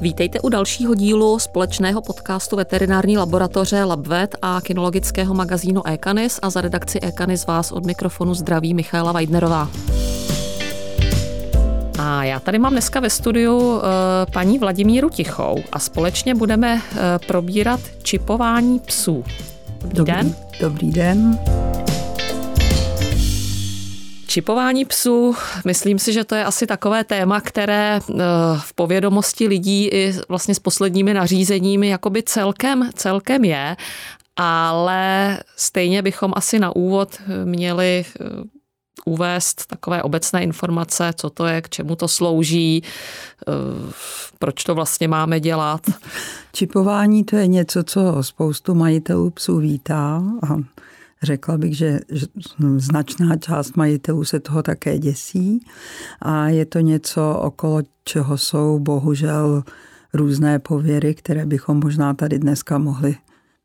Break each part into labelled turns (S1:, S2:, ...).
S1: Vítejte u dalšího dílu společného podcastu veterinární laboratoře LabVet a kinologického magazínu Ekanis a za redakci Ekanis vás od mikrofonu zdraví Michaela Weidnerová. A já tady mám dneska ve studiu uh, paní Vladimíru Tichou a společně budeme uh, probírat čipování psů. Dobrý, dobrý den.
S2: Dobrý den.
S1: Čipování psů, myslím si, že to je asi takové téma, které eh, v povědomosti lidí i vlastně s posledními nařízeními jakoby celkem, celkem je, ale stejně bychom asi na úvod měli eh, uvést takové obecné informace, co to je, k čemu to slouží, eh, proč to vlastně máme dělat.
S2: Čipování to je něco, co spoustu majitelů psů vítá. A Řekla bych, že značná část majitelů se toho také děsí a je to něco, okolo čeho jsou bohužel různé pověry, které bychom možná tady dneska mohli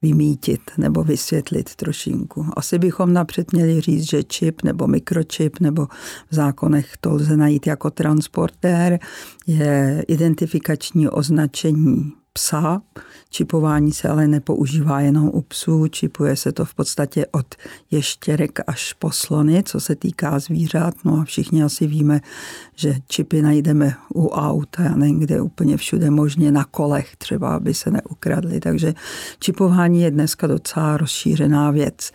S2: vymítit nebo vysvětlit trošinku. Asi bychom napřed měli říct, že čip nebo mikročip nebo v zákonech to lze najít jako transportér, je identifikační označení psa. Čipování se ale nepoužívá jenom u psů, čipuje se to v podstatě od ještěrek až po slony, co se týká zvířat. No a všichni asi víme, že čipy najdeme u auta a někde úplně všude možně na kolech třeba, aby se neukradly. Takže čipování je dneska docela rozšířená věc.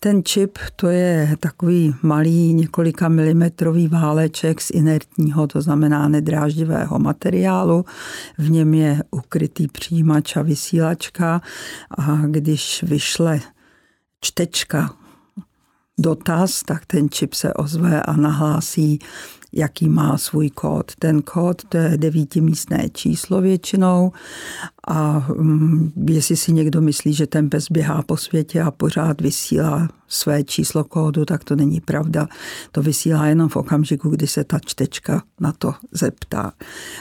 S2: Ten čip to je takový malý několika milimetrový váleček z inertního, to znamená nedráždivého materiálu. V něm je ukrytý přijímač a vysílačka a když vyšle čtečka dotaz, tak ten čip se ozve a nahlásí jaký má svůj kód. Ten kód to je devítimístné číslo většinou a mm, jestli si někdo myslí, že ten pes běhá po světě a pořád vysílá své číslo kódu, tak to není pravda. To vysílá jenom v okamžiku, kdy se ta čtečka na to zeptá.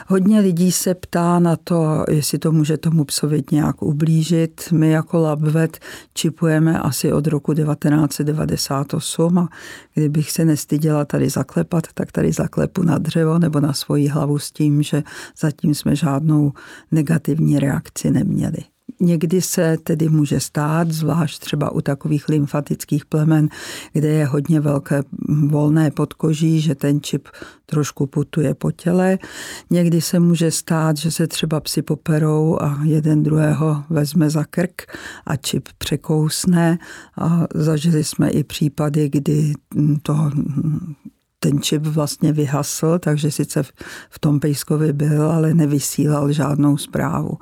S2: Hodně lidí se ptá na to, jestli to může tomu psovi nějak ublížit. My jako LabVet čipujeme asi od roku 1998 a kdybych se nestyděla tady zaklepat, tak tady zaklepu na dřevo nebo na svoji hlavu s tím, že zatím jsme žádnou negativní reakci neměli. Někdy se tedy může stát, zvlášť třeba u takových lymfatických plemen, kde je hodně velké volné podkoží, že ten čip trošku putuje po těle. Někdy se může stát, že se třeba psi poperou a jeden druhého vezme za krk a čip překousne. A zažili jsme i případy, kdy to ten čip vlastně vyhasl, takže sice v tom pejskovi byl, ale nevysílal žádnou zprávu.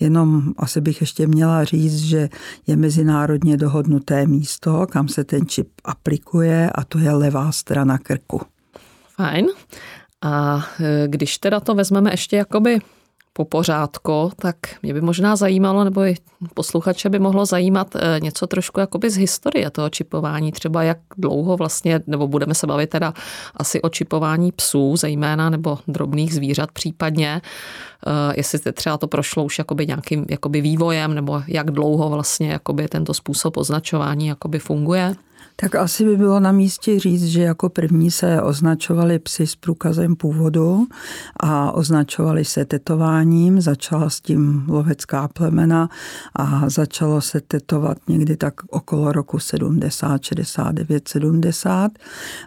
S2: Jenom asi bych ještě měla říct, že je mezinárodně dohodnuté místo, kam se ten čip aplikuje a to je levá strana krku.
S1: Fajn. A e, když teda to vezmeme ještě jakoby po pořádku, tak mě by možná zajímalo, nebo i posluchače by mohlo zajímat eh, něco trošku jakoby z historie toho čipování, třeba jak dlouho vlastně, nebo budeme se bavit teda asi o čipování psů zejména, nebo drobných zvířat případně, eh, jestli třeba to prošlo už jakoby nějakým jakoby vývojem, nebo jak dlouho vlastně jakoby tento způsob označování jakoby funguje.
S2: Tak asi by bylo na místě říct, že jako první se označovali psy s průkazem původu a označovali se tetováním. Začala s tím lovecká plemena a začalo se tetovat někdy tak okolo roku 70, 69, 70.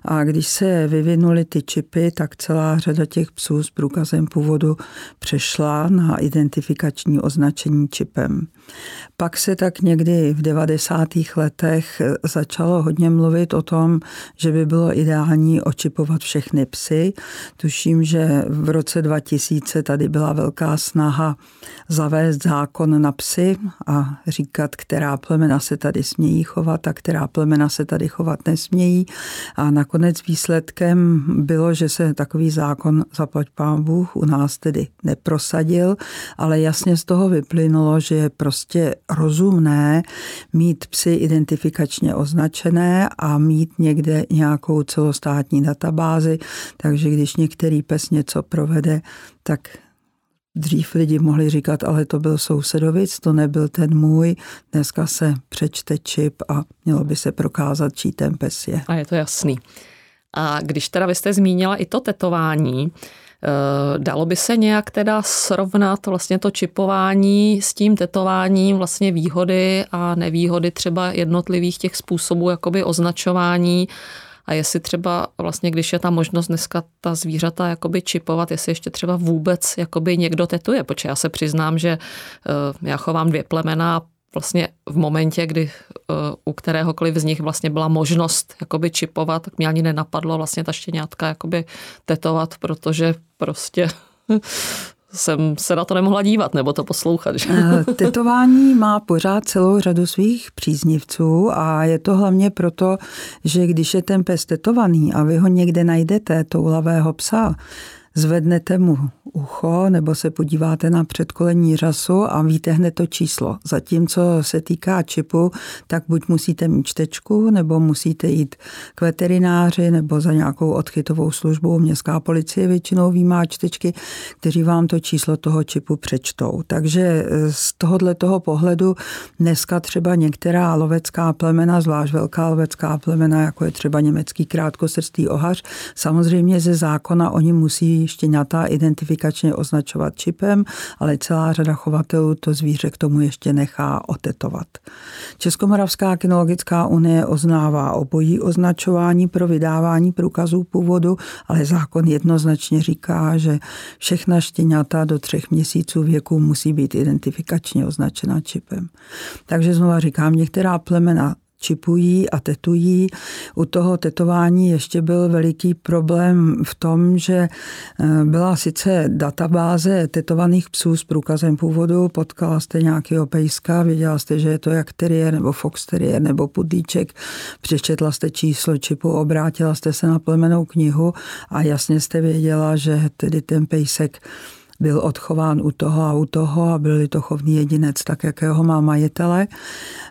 S2: A když se vyvinuly ty čipy, tak celá řada těch psů s průkazem původu přešla na identifikační označení čipem. Pak se tak někdy v 90. letech začalo hodně mluvit o tom, že by bylo ideální očipovat všechny psy. Tuším, že v roce 2000 tady byla velká snaha zavést zákon na psy a říkat, která plemena se tady smějí chovat a která plemena se tady chovat nesmějí. A nakonec výsledkem bylo, že se takový zákon zaplať pán Bůh u nás tedy neprosadil, ale jasně z toho vyplynulo, že je prostě rozumné mít psy identifikačně označené a mít někde nějakou celostátní databázi, takže když některý pes něco provede, tak Dřív lidi mohli říkat, ale to byl sousedovic, to nebyl ten můj. Dneska se přečte čip a mělo by se prokázat, čí ten pes je.
S1: A je to jasný. A když teda vy jste zmínila i to tetování, Dalo by se nějak teda srovnat vlastně to čipování s tím tetováním, vlastně výhody a nevýhody třeba jednotlivých těch způsobů jakoby označování? A jestli třeba vlastně, když je ta možnost dneska ta zvířata jakoby čipovat, jestli ještě třeba vůbec jakoby někdo tetuje, protože já se přiznám, že já chovám dvě plemena vlastně v momentě, kdy u kteréhokoliv z nich vlastně byla možnost jakoby čipovat, tak mě ani nenapadlo vlastně ta štěňátka jakoby tetovat, protože prostě jsem se na to nemohla dívat nebo to poslouchat. Že?
S2: Eh, tetování má pořád celou řadu svých příznivců a je to hlavně proto, že když je ten pes tetovaný a vy ho někde najdete, toulavého psa, zvednete mu ucho nebo se podíváte na předkolení řasu a víte hned to číslo. Zatímco se týká čipu, tak buď musíte mít čtečku, nebo musíte jít k veterináři, nebo za nějakou odchytovou službou. Městská policie většinou výmá čtečky, kteří vám to číslo toho čipu přečtou. Takže z tohohle toho pohledu dneska třeba některá lovecká plemena, zvlášť velká lovecká plemena, jako je třeba německý krátkosrstý ohař, samozřejmě ze zákona oni musí štěňata identifikačně označovat čipem, ale celá řada chovatelů to zvíře k tomu ještě nechá otetovat. Českomoravská kinologická unie oznává obojí označování pro vydávání průkazů původu, ale zákon jednoznačně říká, že všechna štěňata do třech měsíců věku musí být identifikačně označena čipem. Takže znova říkám, některá plemena čipují a tetují. U toho tetování ještě byl veliký problém v tom, že eh, byla sice databáze tetovaných psů s průkazem původu, potkala jste nějakého pejska, věděla jste, že je to jak terier nebo fox terier nebo pudlíček, přečetla jste číslo čipu, obrátila jste se na plemenou knihu a jasně jste věděla, že tedy ten pejsek byl odchován u toho a u toho a byl to chovný jedinec, tak jakého má majitele.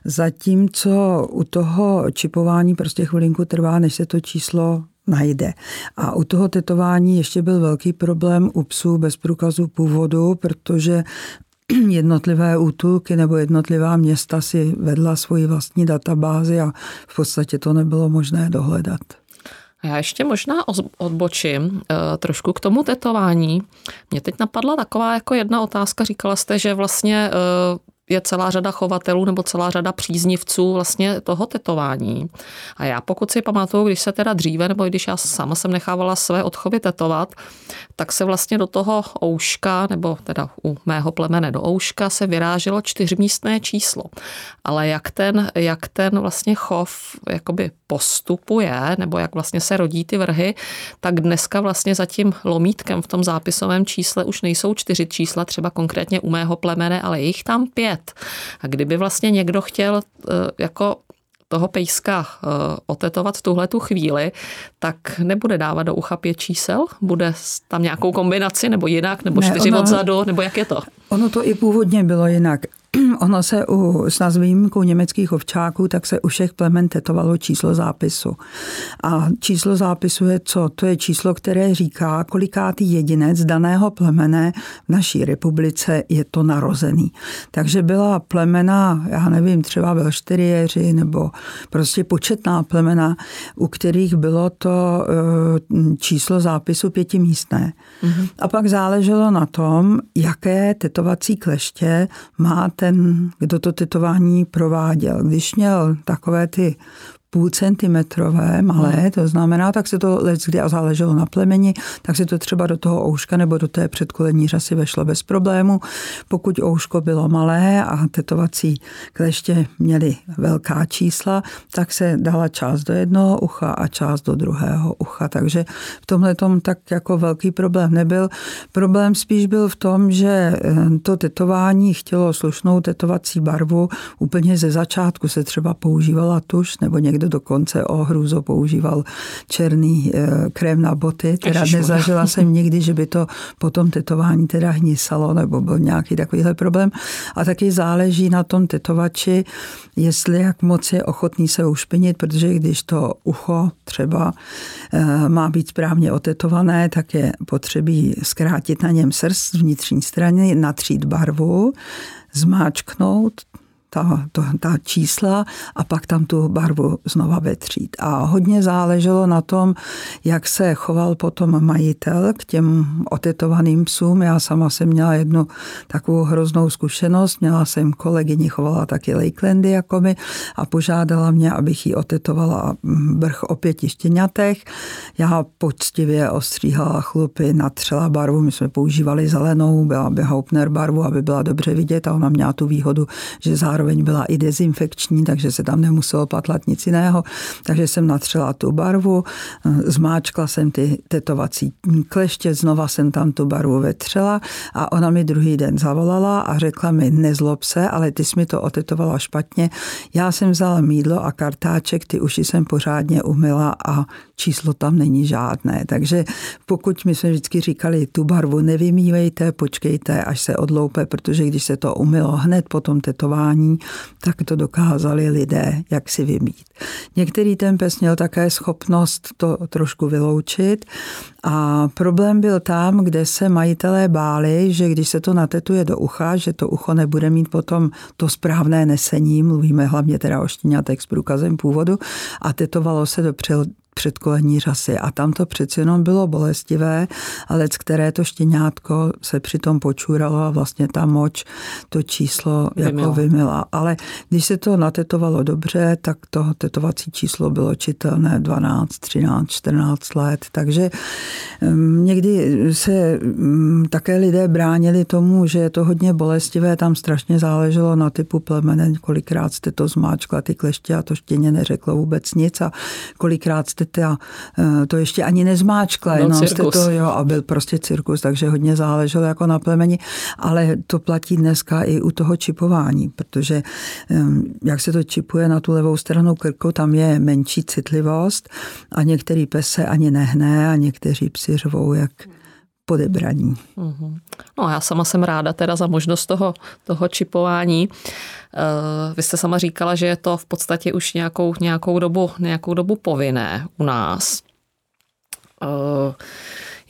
S2: Zatímco u toho čipování prostě chvilinku trvá, než se to číslo najde. A u toho tetování ještě byl velký problém u psů bez průkazu původu, protože jednotlivé útulky nebo jednotlivá města si vedla svoji vlastní databázi a v podstatě to nebylo možné dohledat.
S1: Já ještě možná odbočím eh, trošku k tomu tetování. Mě teď napadla taková jako jedna otázka. Říkala jste, že vlastně eh, je celá řada chovatelů nebo celá řada příznivců vlastně toho tetování. A já pokud si pamatuju, když se teda dříve, nebo když já sama jsem nechávala své odchovy tetovat, tak se vlastně do toho ouška, nebo teda u mého plemene do ouška se vyráželo čtyřmístné číslo. Ale jak ten, jak ten vlastně chov jakoby postupuje, nebo jak vlastně se rodí ty vrhy, tak dneska vlastně za tím lomítkem v tom zápisovém čísle už nejsou čtyři čísla, třeba konkrétně u mého plemene, ale jich tam pět. A kdyby vlastně někdo chtěl eh, jako toho pejska eh, otetovat v tuhle tu chvíli, tak nebude dávat do ucha pět čísel? Bude tam nějakou kombinaci nebo jinak, nebo ne, čtyři ono, odzadu, nebo jak je to?
S2: Ono to i původně bylo jinak. ono se u, s výjimkou německých ovčáků, tak se u všech plemen tetovalo číslo zápisu. A číslo zápisu je co? To je číslo, které říká, kolikátý jedinec daného plemene v naší republice je to narozený. Takže byla plemena, já nevím, třeba velšteriéři nebo prostě početná plemena, u kterých bylo to eh, číslo zápisu pětimístné. Mm-hmm. A pak záleželo na tom, jaké tetovací kleště má ten, kdo to tetování prováděl. Když měl takové ty půl centimetrové, malé, hmm. to znamená, tak se to kdy a záleželo na plemeni, tak se to třeba do toho ouška nebo do té předkolení řasy vešlo bez problému. Pokud ouško bylo malé a tetovací kleště měly velká čísla, tak se dala část do jednoho ucha a část do druhého ucha. Takže v tomhle tom tak jako velký problém nebyl. Problém spíš byl v tom, že eh, to tetování chtělo slušnou tetovací barvu. Úplně ze začátku se třeba používala tuš nebo někdo někdo dokonce o hrůzo používal černý eh, krém na boty. Teda nezažila jsem nikdy, že by to potom tetování teda hnisalo nebo byl nějaký takovýhle problém. A taky záleží na tom tetovači, jestli jak moc je ochotný se ušpinit, protože když to ucho třeba eh, má být správně otetované, tak je potřebí zkrátit na něm srst z vnitřní strany, natřít barvu, zmáčknout ta, to, ta čísla a pak tam tu barvu znova vetřít. A hodně záleželo na tom, jak se choval potom majitel k těm otetovaným psům. Já sama jsem měla jednu takovou hroznou zkušenost. Měla jsem kolegyni, chovala taky Lakelandy jako my a požádala mě, abych jí otetovala brch o pěti štěňatech. Já poctivě ostříhala chlupy, natřela barvu. My jsme používali zelenou, byla by Hauptner barvu, aby byla dobře vidět a ona měla tu výhodu, že zároveň byla i dezinfekční, takže se tam nemuselo patlat nic jiného. Takže jsem natřela tu barvu, zmáčkla jsem ty tetovací kleště, znova jsem tam tu barvu vetřela a ona mi druhý den zavolala a řekla mi, nezlob se, ale ty jsi mi to otetovala špatně. Já jsem vzala mídlo a kartáček, ty uši jsem pořádně umila a číslo tam není žádné. Takže pokud my jsme vždycky říkali, tu barvu nevymývejte, počkejte, až se odloupe, protože když se to umylo hned po tom tetování, tak to dokázali lidé, jak si vymít. Některý ten pes měl také schopnost to trošku vyloučit a problém byl tam, kde se majitelé báli, že když se to natetuje do ucha, že to ucho nebude mít potom to správné nesení, mluvíme hlavně teda o štěňatek s průkazem původu a tetovalo se do předkolení řasy. A tam to přeci jenom bylo bolestivé, ale z které to štěňátko se přitom počuralo a vlastně ta moč to číslo vymila. jako vymila. Ale když se to natetovalo dobře, tak to tetovací číslo bylo čitelné 12, 13, 14 let. Takže mm, někdy se mm, také lidé bránili tomu, že je to hodně bolestivé, tam strašně záleželo na typu plemene, kolikrát jste to zmáčkla ty kleště a to štěně neřeklo vůbec nic a kolikrát jste jste ta, eh, to ještě ani nezmáčkla,
S1: byl
S2: jenom
S1: cirkus.
S2: jste to, jo, a byl prostě cirkus, takže hodně záleželo jako na plemeni, ale to platí dneska i u toho čipování, protože jak se to čipuje na tu levou stranu krku, tam je menší citlivost a některý pes se ani nehne a někteří psi řvou jak podebraní.
S1: Mhm. No já sama jsem ráda teda za možnost toho, toho čipování. Eh, vy jste sama říkala, že je to v podstatě už nějakou, nějakou, dobu, nějakou dobu povinné u nás. Uh,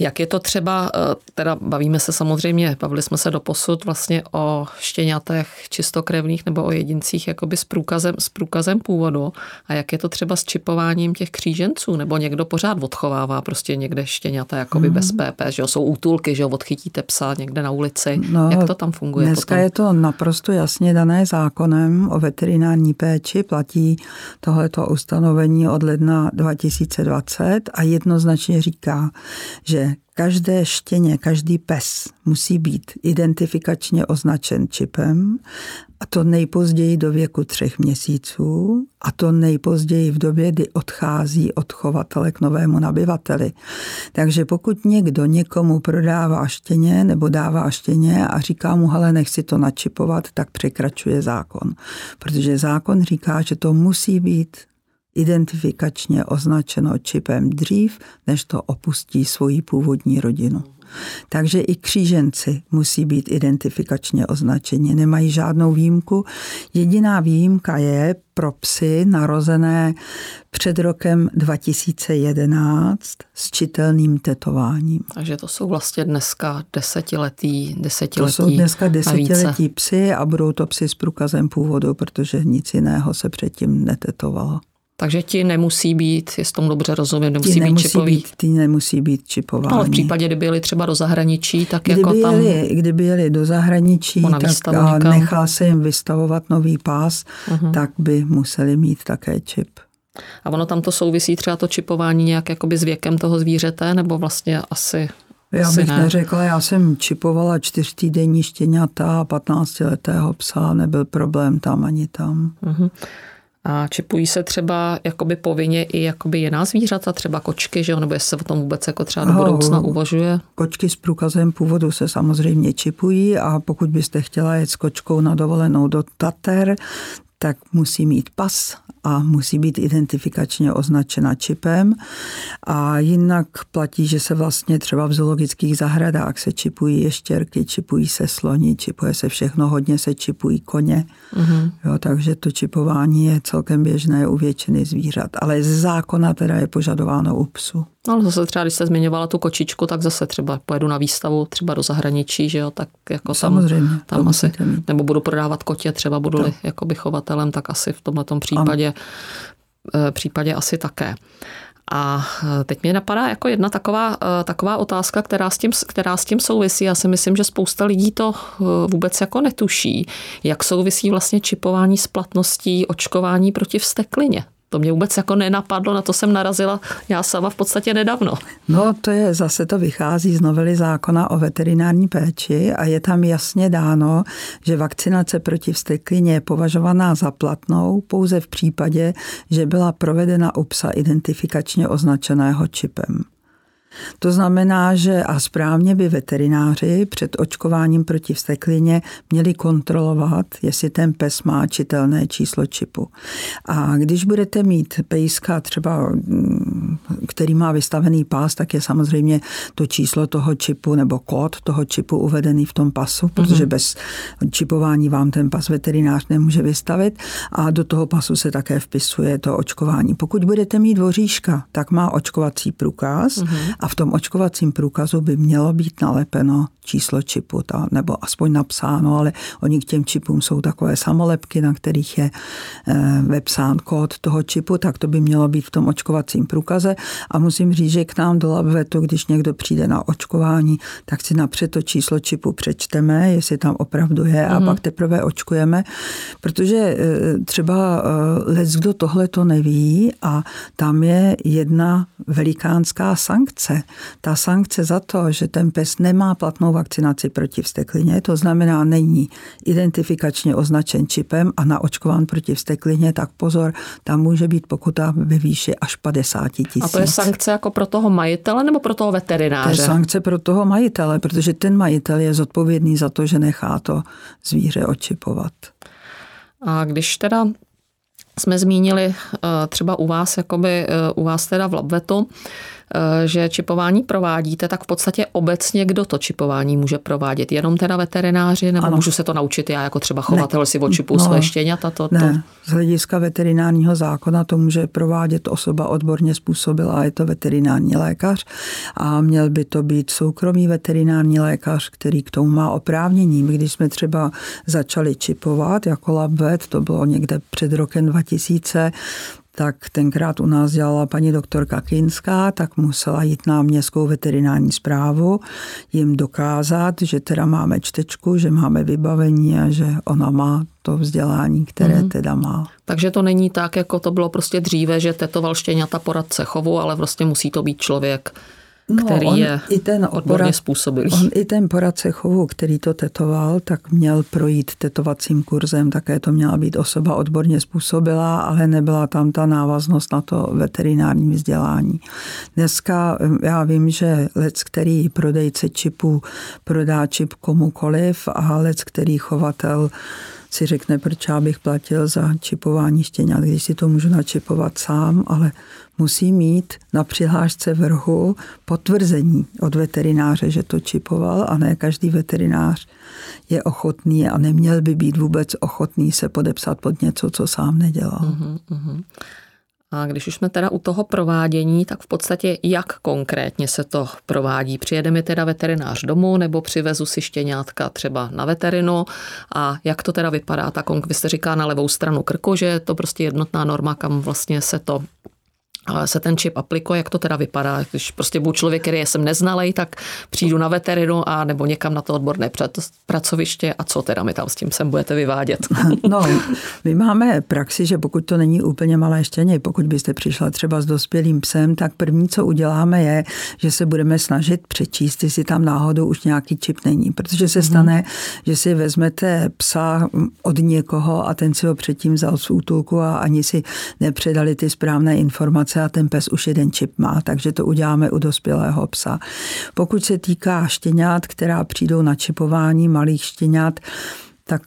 S1: jak je to třeba, eh, teda bavíme se samozřejmě, bavili jsme se do posud vlastně o štěňatech čistokrevných nebo o jedincích jakoby s průkazem, s průkazem původu. A jak je to třeba s čipováním těch kříženců, nebo někdo pořád odchovává prostě někde štěňata jakoby mm. bez PP, že jo, jsou útulky, že jo, odchytíte psa někde na ulici, no, jak to tam funguje
S2: Dneska
S1: potom?
S2: je to naprosto jasně dané zákonem o veterinární péči, platí tohleto ustanovení od ledna 2020 a jednoznačně říká, že Každé štěně, každý pes musí být identifikačně označen čipem a to nejpozději do věku třech měsíců a to nejpozději v době, kdy odchází od chovatele k novému nabyvateli. Takže pokud někdo někomu prodává štěně nebo dává štěně a říká mu, hele, nech si to načipovat, tak překračuje zákon. Protože zákon říká, že to musí být identifikačně označeno čipem dřív, než to opustí svoji původní rodinu. Takže i kříženci musí být identifikačně označeni, nemají žádnou výjimku. Jediná výjimka je pro psy narozené před rokem 2011 s čitelným tetováním.
S1: Takže to jsou vlastně dneska desetiletí, desetiletí
S2: To jsou dneska desetiletí psy a budou to psy s průkazem původu, protože nic jiného se předtím netetovalo.
S1: Takže ti nemusí být, jestli tomu dobře rozumím, nemusí,
S2: nemusí
S1: být čipový.
S2: Být, ty nemusí být čipování.
S1: No, ale v případě, kdyby jeli třeba do zahraničí, tak
S2: kdyby
S1: jako tam...
S2: Jeli, kdyby jeli do zahraničí tak a nechal se jim vystavovat nový pás, uh-huh. tak by museli mít také čip.
S1: A ono tam to souvisí třeba to čipování nějak jakoby s věkem toho zvířete, nebo vlastně asi
S2: já bych
S1: ne.
S2: neřekla, já jsem čipovala čtyřtýdenní štěňata a 15-letého psa, nebyl problém tam ani tam.
S1: Uh-huh. A čipují se třeba jakoby povinně i jakoby jiná zvířata, třeba kočky, že jo? nebo jestli se o tom vůbec jako třeba do budoucna uvažuje?
S2: Kočky s průkazem původu se samozřejmě čipují a pokud byste chtěla jet s kočkou na dovolenou do Tater, tak musí mít pas a musí být identifikačně označena čipem. A jinak platí, že se vlastně třeba v zoologických zahradách se čipují ještěrky, čipují se sloni, čipuje se všechno, hodně se čipují koně. Mm-hmm. Jo, takže to čipování je celkem běžné u většiny zvířat. Ale ze zákona teda je požadováno u psu.
S1: No, ale zase třeba, když jste zmiňovala tu kočičku, tak zase třeba pojedu na výstavu třeba do zahraničí, že jo, tak jako tam,
S2: Samozřejmě,
S1: tam asi, mít. nebo budu prodávat kotě, třeba budu to. jakoby chovatelem, tak asi v tomhle případě, ano. Eh, případě asi také. A eh, teď mě napadá jako jedna taková, eh, taková otázka, která s, tím, která s tím souvisí. Já si myslím, že spousta lidí to vůbec jako netuší. Jak souvisí vlastně čipování s platností očkování proti vsteklině? To mě vůbec jako nenapadlo, na to jsem narazila já sama v podstatě nedávno.
S2: No to je, zase to vychází z novely zákona o veterinární péči a je tam jasně dáno, že vakcinace proti vsteklině je považovaná za platnou pouze v případě, že byla provedena u psa identifikačně označeného čipem. To znamená, že a správně by veterináři před očkováním proti vsteklině měli kontrolovat, jestli ten pes má čitelné číslo čipu. A když budete mít pejska třeba, mm, který má vystavený pás, tak je samozřejmě to číslo toho čipu nebo kód toho čipu uvedený v tom pasu, protože mm-hmm. bez čipování vám ten pas veterinář nemůže vystavit a do toho pasu se také vpisuje to očkování. Pokud budete mít voříška, tak má očkovací průkaz mm-hmm a v tom očkovacím průkazu by mělo být nalepeno číslo čipu, ta, nebo aspoň napsáno, ale oni k těm čipům jsou takové samolepky, na kterých je e, vepsán kód toho čipu, tak to by mělo být v tom očkovacím průkaze. A musím říct, že k nám do Labvetu, když někdo přijde na očkování, tak si napřed to číslo čipu přečteme, jestli tam opravdu je, a mhm. pak teprve očkujeme, protože e, třeba e, lec, kdo tohle to neví a tam je jedna velikánská sankce. Ta sankce za to, že ten pes nemá platnou vakcinaci proti vsteklině, to znamená, není identifikačně označen čipem a naočkován proti vsteklině, tak pozor, tam může být pokuta ve výši až 50 tisíc.
S1: A to je sankce jako pro toho majitele nebo pro toho veterináře?
S2: To je sankce pro toho majitele, protože ten majitel je zodpovědný za to, že nechá to zvíře očipovat.
S1: A když teda jsme zmínili eh, třeba u vás, jakoby eh, u vás teda v Labvetu, že čipování provádíte, tak v podstatě obecně kdo to čipování může provádět? Jenom teda veterináři, nebo ano. můžu se to naučit já jako třeba chovatel ne. si očipu no, své štěňata? To,
S2: to... Ne, z hlediska veterinárního zákona to může provádět osoba odborně způsobila, je to veterinární lékař a měl by to být soukromý veterinární lékař, který k tomu má oprávnění. Když jsme třeba začali čipovat jako LabVet, to bylo někde před rokem 2000, tak tenkrát u nás dělala paní doktorka Kinská, tak musela jít na městskou veterinární zprávu, jim dokázat, že teda máme čtečku, že máme vybavení a že ona má to vzdělání, které mm. teda má.
S1: Takže to není tak, jako to bylo prostě dříve, že tetoval štěňata poradce chovu, ale vlastně musí to být člověk, No, který on je i ten odborně způsobilý.
S2: On i ten poradce chovu, který to tetoval, tak měl projít tetovacím kurzem, také to měla být osoba odborně způsobilá, ale nebyla tam ta návaznost na to veterinární vzdělání. Dneska já vím, že lec, který prodejce čipů prodá čip komukoliv a lec, který chovatel si řekne, proč já bych platil za čipování štěňat, když si to můžu načipovat sám, ale musí mít na přihlášce vrhu potvrzení od veterináře, že to čipoval a ne každý veterinář je ochotný a neměl by být vůbec ochotný se podepsat pod něco, co sám nedělal. Uh-huh, uh-huh.
S1: A když už jsme teda u toho provádění, tak v podstatě jak konkrétně se to provádí? Přijede mi teda veterinář domů nebo přivezu si štěňátka třeba na veterinu a jak to teda vypadá? Ta, vy jste říká na levou stranu krku, že je to prostě jednotná norma, kam vlastně se to se ten čip aplikuje, jak to teda vypadá. Když prostě budu člověk, který jsem neznalej, tak přijdu na veterinu a nebo někam na to odborné pracoviště a co teda mi tam s tím sem budete vyvádět?
S2: No, my máme praxi, že pokud to není úplně malé štěně, pokud byste přišla třeba s dospělým psem, tak první, co uděláme, je, že se budeme snažit přečíst, jestli tam náhodou už nějaký čip není. Protože se mhm. stane, mm-hmm. že si vezmete psa od někoho a ten si ho předtím vzal z útulku a ani si nepředali ty správné informace a ten pes už jeden čip má, takže to uděláme u dospělého psa. Pokud se týká štěňat, která přijdou na čipování malých štěňat, tak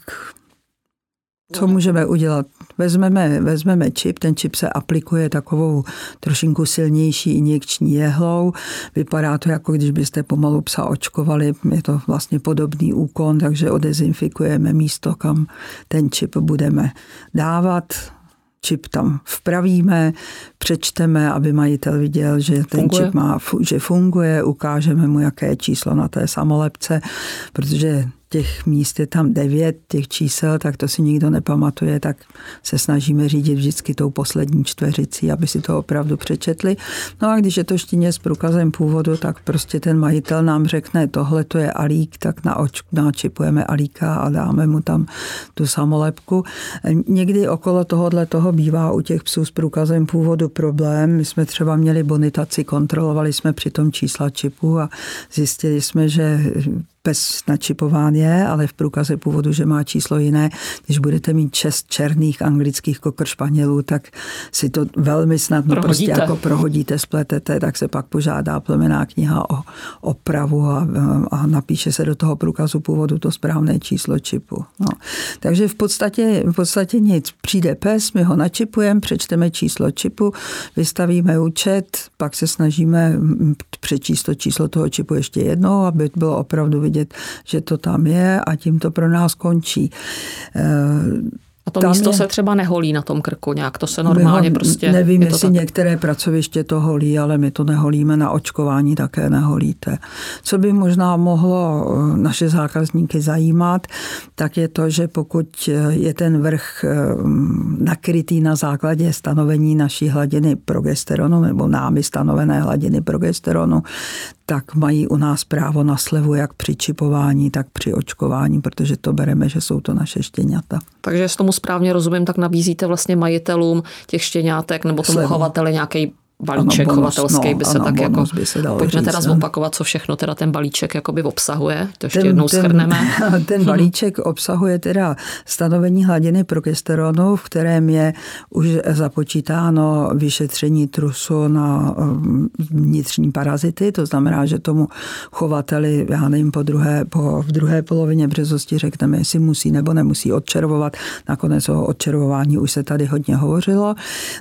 S2: co můžeme udělat? vezmeme, vezmeme čip, ten čip se aplikuje takovou trošinku silnější injekční jehlou. Vypadá to jako když byste pomalu psa očkovali, je to vlastně podobný úkon, takže odezinfikujeme místo, kam ten čip budeme dávat čip tam vpravíme, přečteme, aby majitel viděl, že ten funguje. čip má, že funguje, ukážeme mu, jaké je číslo na té samolepce, protože těch míst je tam devět, těch čísel, tak to si nikdo nepamatuje, tak se snažíme řídit vždycky tou poslední čtveřicí, aby si to opravdu přečetli. No a když je to štíně s průkazem původu, tak prostě ten majitel nám řekne, tohle to je alík, tak naoč, načipujeme alíka a dáme mu tam tu samolepku. Někdy okolo tohohle toho bývá u těch psů s průkazem původu problém. My jsme třeba měli bonitaci, kontrolovali jsme při tom čísla čipu a zjistili jsme, že pes načipován je, ale v průkaze původu, že má číslo jiné. Když budete mít šest černých anglických kokr španělů, tak si to velmi snadno prohodíte. prostě jako prohodíte, spletete, tak se pak požádá plemená kniha o opravu a, a napíše se do toho průkazu původu to správné číslo čipu. No. Takže v podstatě, v podstatě nic. Přijde pes, my ho načipujeme, přečteme číslo čipu, vystavíme účet, pak se snažíme přečíst to číslo toho čipu ještě jednou, aby bylo opravdu vidět vědět, že to tam je a tím to pro nás končí.
S1: A to Tam místo je, se třeba neholí na tom krku nějak, to se normálně ho, prostě...
S2: Nevím,
S1: je
S2: jestli tak. některé pracoviště to holí, ale my to neholíme, na očkování také neholíte. Co by možná mohlo eh, naše zákazníky zajímat, tak je to, že pokud je ten vrch eh, nakrytý na základě stanovení naší hladiny progesteronu nebo námi stanovené hladiny progesteronu, tak mají u nás právo na slevu jak při čipování, tak při očkování, protože to bereme, že jsou to naše štěňata.
S1: Takže s tomu správně rozumím, tak nabízíte vlastně majitelům těch štěňátek nebo tomu slevu. chovateli nějaký balíček ano, bonus, chovatelský no, by se ano, tak jako... By se dalo pojďme říct, teda zopakovat, co všechno teda ten balíček jakoby obsahuje. To ještě ten, jednou ten, schrneme.
S2: Ten balíček obsahuje teda stanovení hladiny progesteronu, v kterém je už započítáno vyšetření trusu na um, vnitřní parazity. To znamená, že tomu chovateli, já nevím, po druhé, po, v druhé polovině březosti řekneme, jestli musí nebo nemusí odčervovat. Nakonec o odčervování už se tady hodně hovořilo.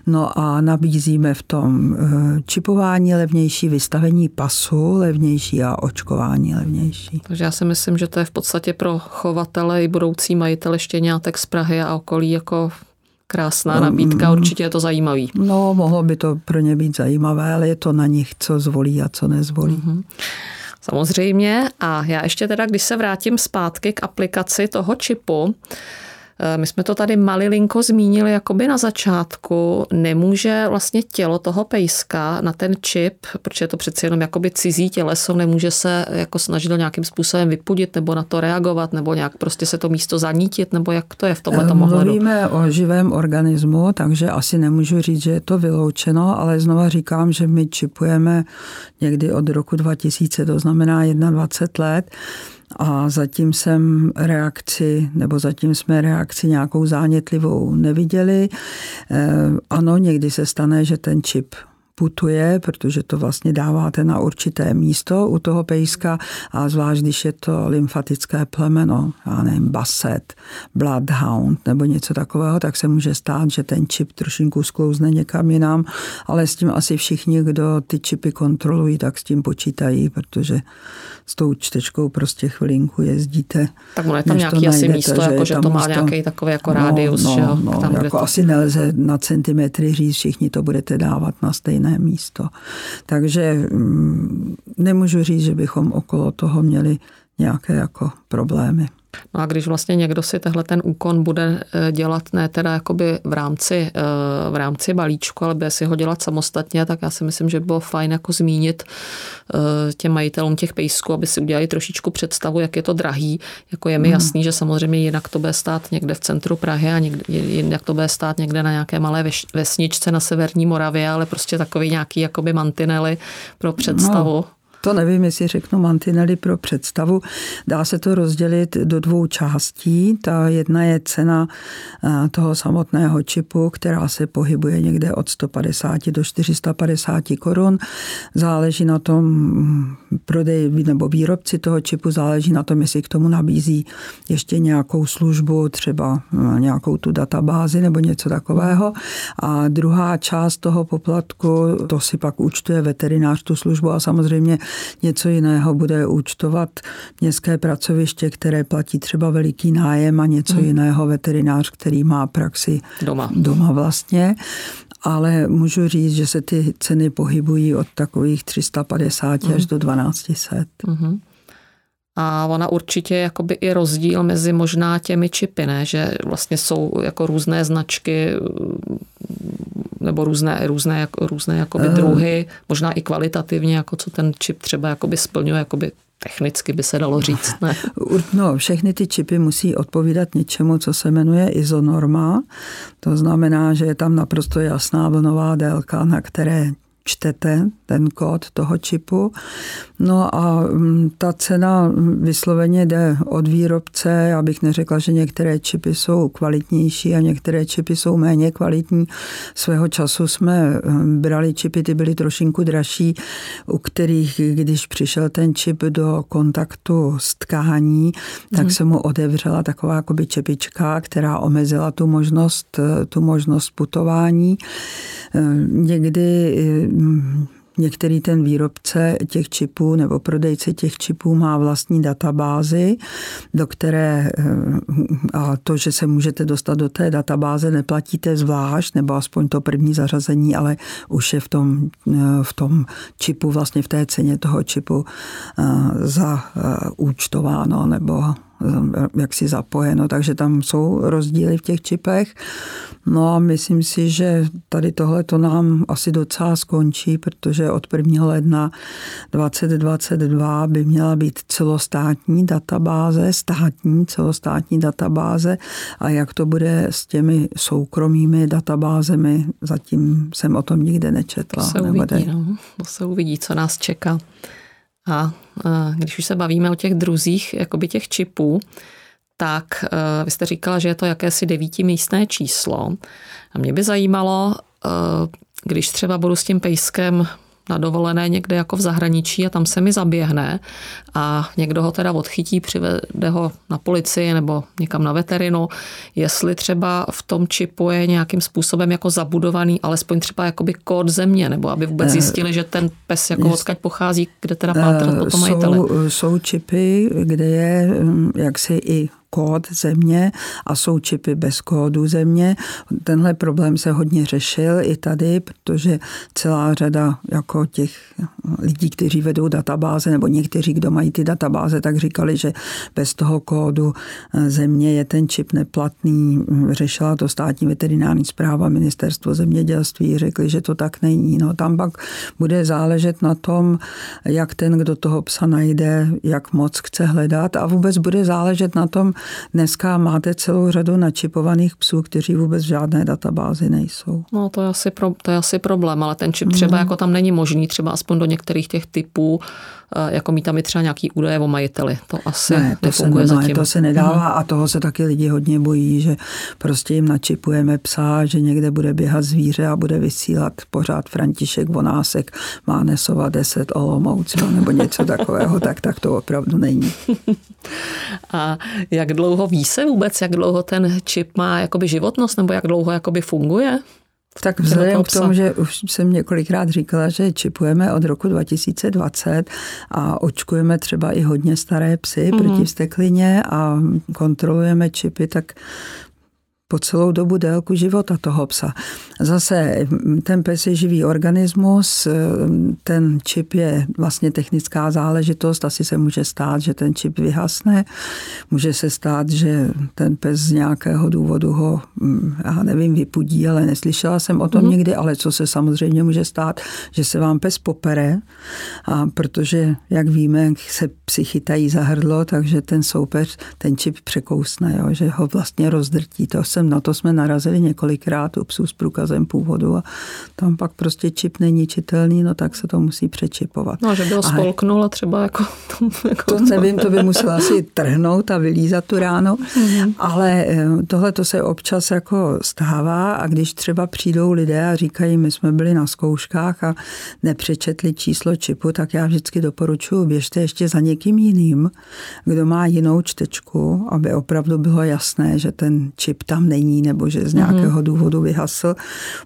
S2: No a nabízíme v tom Eh, čipování levnější, vystavení pasu levnější a očkování levnější.
S1: Takže já si myslím, že to je v podstatě pro chovatele i budoucí majitele štěňátek z Prahy a okolí jako krásná nabídka, mm. určitě je to zajímavý.
S2: No, mohlo by to pro ně být zajímavé, ale je to na nich, co zvolí a co nezvolí. Mm-hmm.
S1: Samozřejmě. A já ještě teda, když se vrátím zpátky k aplikaci toho čipu, my jsme to tady malilinko zmínili jakoby na začátku. Nemůže vlastně tělo toho pejska na ten čip, protože je to přeci jenom jakoby cizí těleso, nemůže se jako snažit nějakým způsobem vypudit nebo na to reagovat nebo nějak prostě se to místo zanítit nebo jak to je v tomhle
S2: tom ohledu? Mluvíme o živém organismu, takže asi nemůžu říct, že je to vyloučeno, ale znova říkám, že my čipujeme někdy od roku 2000, to znamená 21 let a zatím jsem reakci, nebo zatím jsme reakci nějakou zánětlivou neviděli. Eh, ano, někdy se stane, že ten čip putuje, protože to vlastně dáváte na určité místo u toho pejska a zvlášť, když je to lymfatické plemeno, já nevím, baset, bloodhound nebo něco takového, tak se může stát, že ten čip trošinku sklouzne někam jinam, ale s tím asi všichni, kdo ty čipy kontrolují, tak s tím počítají, protože s tou čtečkou prostě chvilinku jezdíte.
S1: Tak ono je tam nějaký najdete, asi místo, že, jako, že to má místo, nějaký takový jako no, rádius. No,
S2: že
S1: no,
S2: tam, jako to... asi nelze na centimetry říct, všichni to budete dávat na stejné místo. Takže mm, nemůžu říct, že bychom okolo toho měli nějaké jako problémy.
S1: No a když vlastně někdo si tehle ten úkon bude eh, dělat ne teda jakoby v rámci, eh, v rámci balíčku, ale bude si ho dělat samostatně, tak já si myslím, že by bylo fajn jako zmínit eh, těm majitelům těch pejsků, aby si udělali trošičku představu, jak je to drahý. Jako je mi hmm. jasný, že samozřejmě jinak to bude stát někde v centru Prahy a někde, jinak to bude stát někde na nějaké malé vesničce na severní Moravě, ale prostě takový nějaký jakoby mantinely pro představu. No
S2: To nevím, jestli řeknu mantinely pro představu. Dá se to rozdělit do dvou částí. Ta jedna je cena eh, toho samotného čipu, která se pohybuje někde od 150 do 450 korun. Záleží na tom mm, prodej nebo výrobci toho čipu, záleží na tom, jestli k tomu nabízí ještě nějakou službu, třeba eh, nějakou tu databázi nebo něco takového. A druhá část toho poplatku, to si pak účtuje veterinář tu službu a samozřejmě něco jiného bude účtovat městské pracoviště, které platí třeba veliký nájem a něco hmm. jiného veterinář, který má praxi
S1: doma,
S2: doma vlastně ale můžu říct, že se ty ceny pohybují od takových 350 mm. až mhm. do 1200. Mm-hmm.
S1: A ona určitě jakoby i rozdíl mezi možná těmi čipy, ne? že vlastně jsou jako různé značky nebo různé, různé, různé jakoby uh. druhy, možná i kvalitativně, jako co ten čip třeba jakoby splňuje, jakoby technicky by se dalo říct. Ne?
S2: No, všechny ty čipy musí odpovídat něčemu, co se jmenuje izonorma. To znamená, že je tam naprosto jasná vlnová délka, na které čtete ten kód toho čipu. No a mm, ta cena vysloveně jde od výrobce. Já bych neřekla, že některé čipy jsou kvalitnější a některé čipy jsou méně kvalitní. Svého času jsme mm, brali čipy, ty byly trošinku dražší, u kterých, když přišel ten čip do kontaktu s tkání, tak hmm. se mu otevřela taková jakoby čepička, která omezila tu možnost, tu možnost putování. E, někdy Některý ten výrobce těch čipů nebo prodejce těch čipů má vlastní databázy, do které eh, a to, že se můžete dostat do té databáze, neplatíte zvlášť, nebo aspoň to první zařazení, ale už je v tom, eh, v tom čipu, vlastně v té ceně toho čipu eh, zaúčtováno nebo jaksi zapojeno, takže tam jsou rozdíly v těch čipech. No a myslím si, že tady tohle to nám asi docela skončí, protože od 1. ledna 2022 by měla být celostátní databáze, státní celostátní databáze a jak to bude s těmi soukromými databázemi, zatím jsem o tom nikde nečetla.
S1: To se uvidí, no. to se uvidí, co nás čeká. A když už se bavíme o těch druzích jakoby těch čipů, tak vy jste říkala, že je to jakési devítimístné číslo. A mě by zajímalo, když třeba budu s tím pejskem na dovolené někde jako v zahraničí a tam se mi zaběhne a někdo ho teda odchytí, přivede ho na policii nebo někam na veterinu, jestli třeba v tom čipu je nějakým způsobem jako zabudovaný alespoň třeba jakoby kód země, nebo aby vůbec eh, zjistili, že ten pes jako odkaď pochází, kde teda pátrat po tom majiteli.
S2: Jsou, jsou čipy, kde je hm, jaksi i kód země a jsou čipy bez kódu země. Tenhle problém se hodně řešil i tady, protože celá řada jako těch lidí, kteří vedou databáze, nebo někteří, kdo mají ty databáze, tak říkali, že bez toho kódu země je ten čip neplatný. Řešila to státní veterinární zpráva, ministerstvo zemědělství, řekli, že to tak není. No, tam pak bude záležet na tom, jak ten, kdo toho psa najde, jak moc chce hledat a vůbec bude záležet na tom, Dneska máte celou řadu načipovaných psů, kteří vůbec v žádné databázi nejsou.
S1: No to je asi, pro, to je asi problém, ale ten čip třeba mm. jako tam není možný, třeba aspoň do některých těch typů, jako mít tam i třeba nějaký údaje o majiteli. To asi ne, to nefunguje
S2: se,
S1: zatím.
S2: To se nedává mm. a toho se taky lidi hodně bojí, že prostě jim načipujeme psa, že někde bude běhat zvíře a bude vysílat pořád František Vonásek, má nesova 10 Olomouc nebo něco takového, tak, tak to opravdu není.
S1: a jak dlouho ví se vůbec, jak dlouho ten čip má jakoby životnost, nebo jak dlouho jakoby funguje?
S2: Tak vzhledem k tomu, že už jsem několikrát říkala, že čipujeme od roku 2020 a očkujeme třeba i hodně staré psy mm-hmm. proti vsteklině a kontrolujeme čipy, tak po celou dobu délku života toho psa. Zase ten pes je živý organismus, ten čip je vlastně technická záležitost, asi se může stát, že ten čip vyhasne, může se stát, že ten pes z nějakého důvodu ho, já nevím, vypudí, ale neslyšela jsem o tom mm. nikdy, ale co se samozřejmě může stát, že se vám pes popere, a protože, jak víme, se psy chytají za hrdlo, takže ten soupeř ten čip překousne, jo, že ho vlastně rozdrtí. To jsem, na to jsme narazili několikrát u psů s průkazem původu a tam pak prostě čip není čitelný, no tak se to musí přečipovat.
S1: No, že by ho spolknul a třeba jako...
S2: jako to nevím, to by musel asi trhnout a vylízat tu ráno, mm-hmm. ale eh, tohle to se občas jako stává a když třeba přijdou lidé a říkají, my jsme byli na zkouškách a nepřečetli číslo čipu, tak já vždycky doporučuji, běžte ještě za někým jiným, kdo má jinou čtečku, aby opravdu bylo jasné, že ten čip tam není nebo že z nějakého mhm. důvodu vyhasl,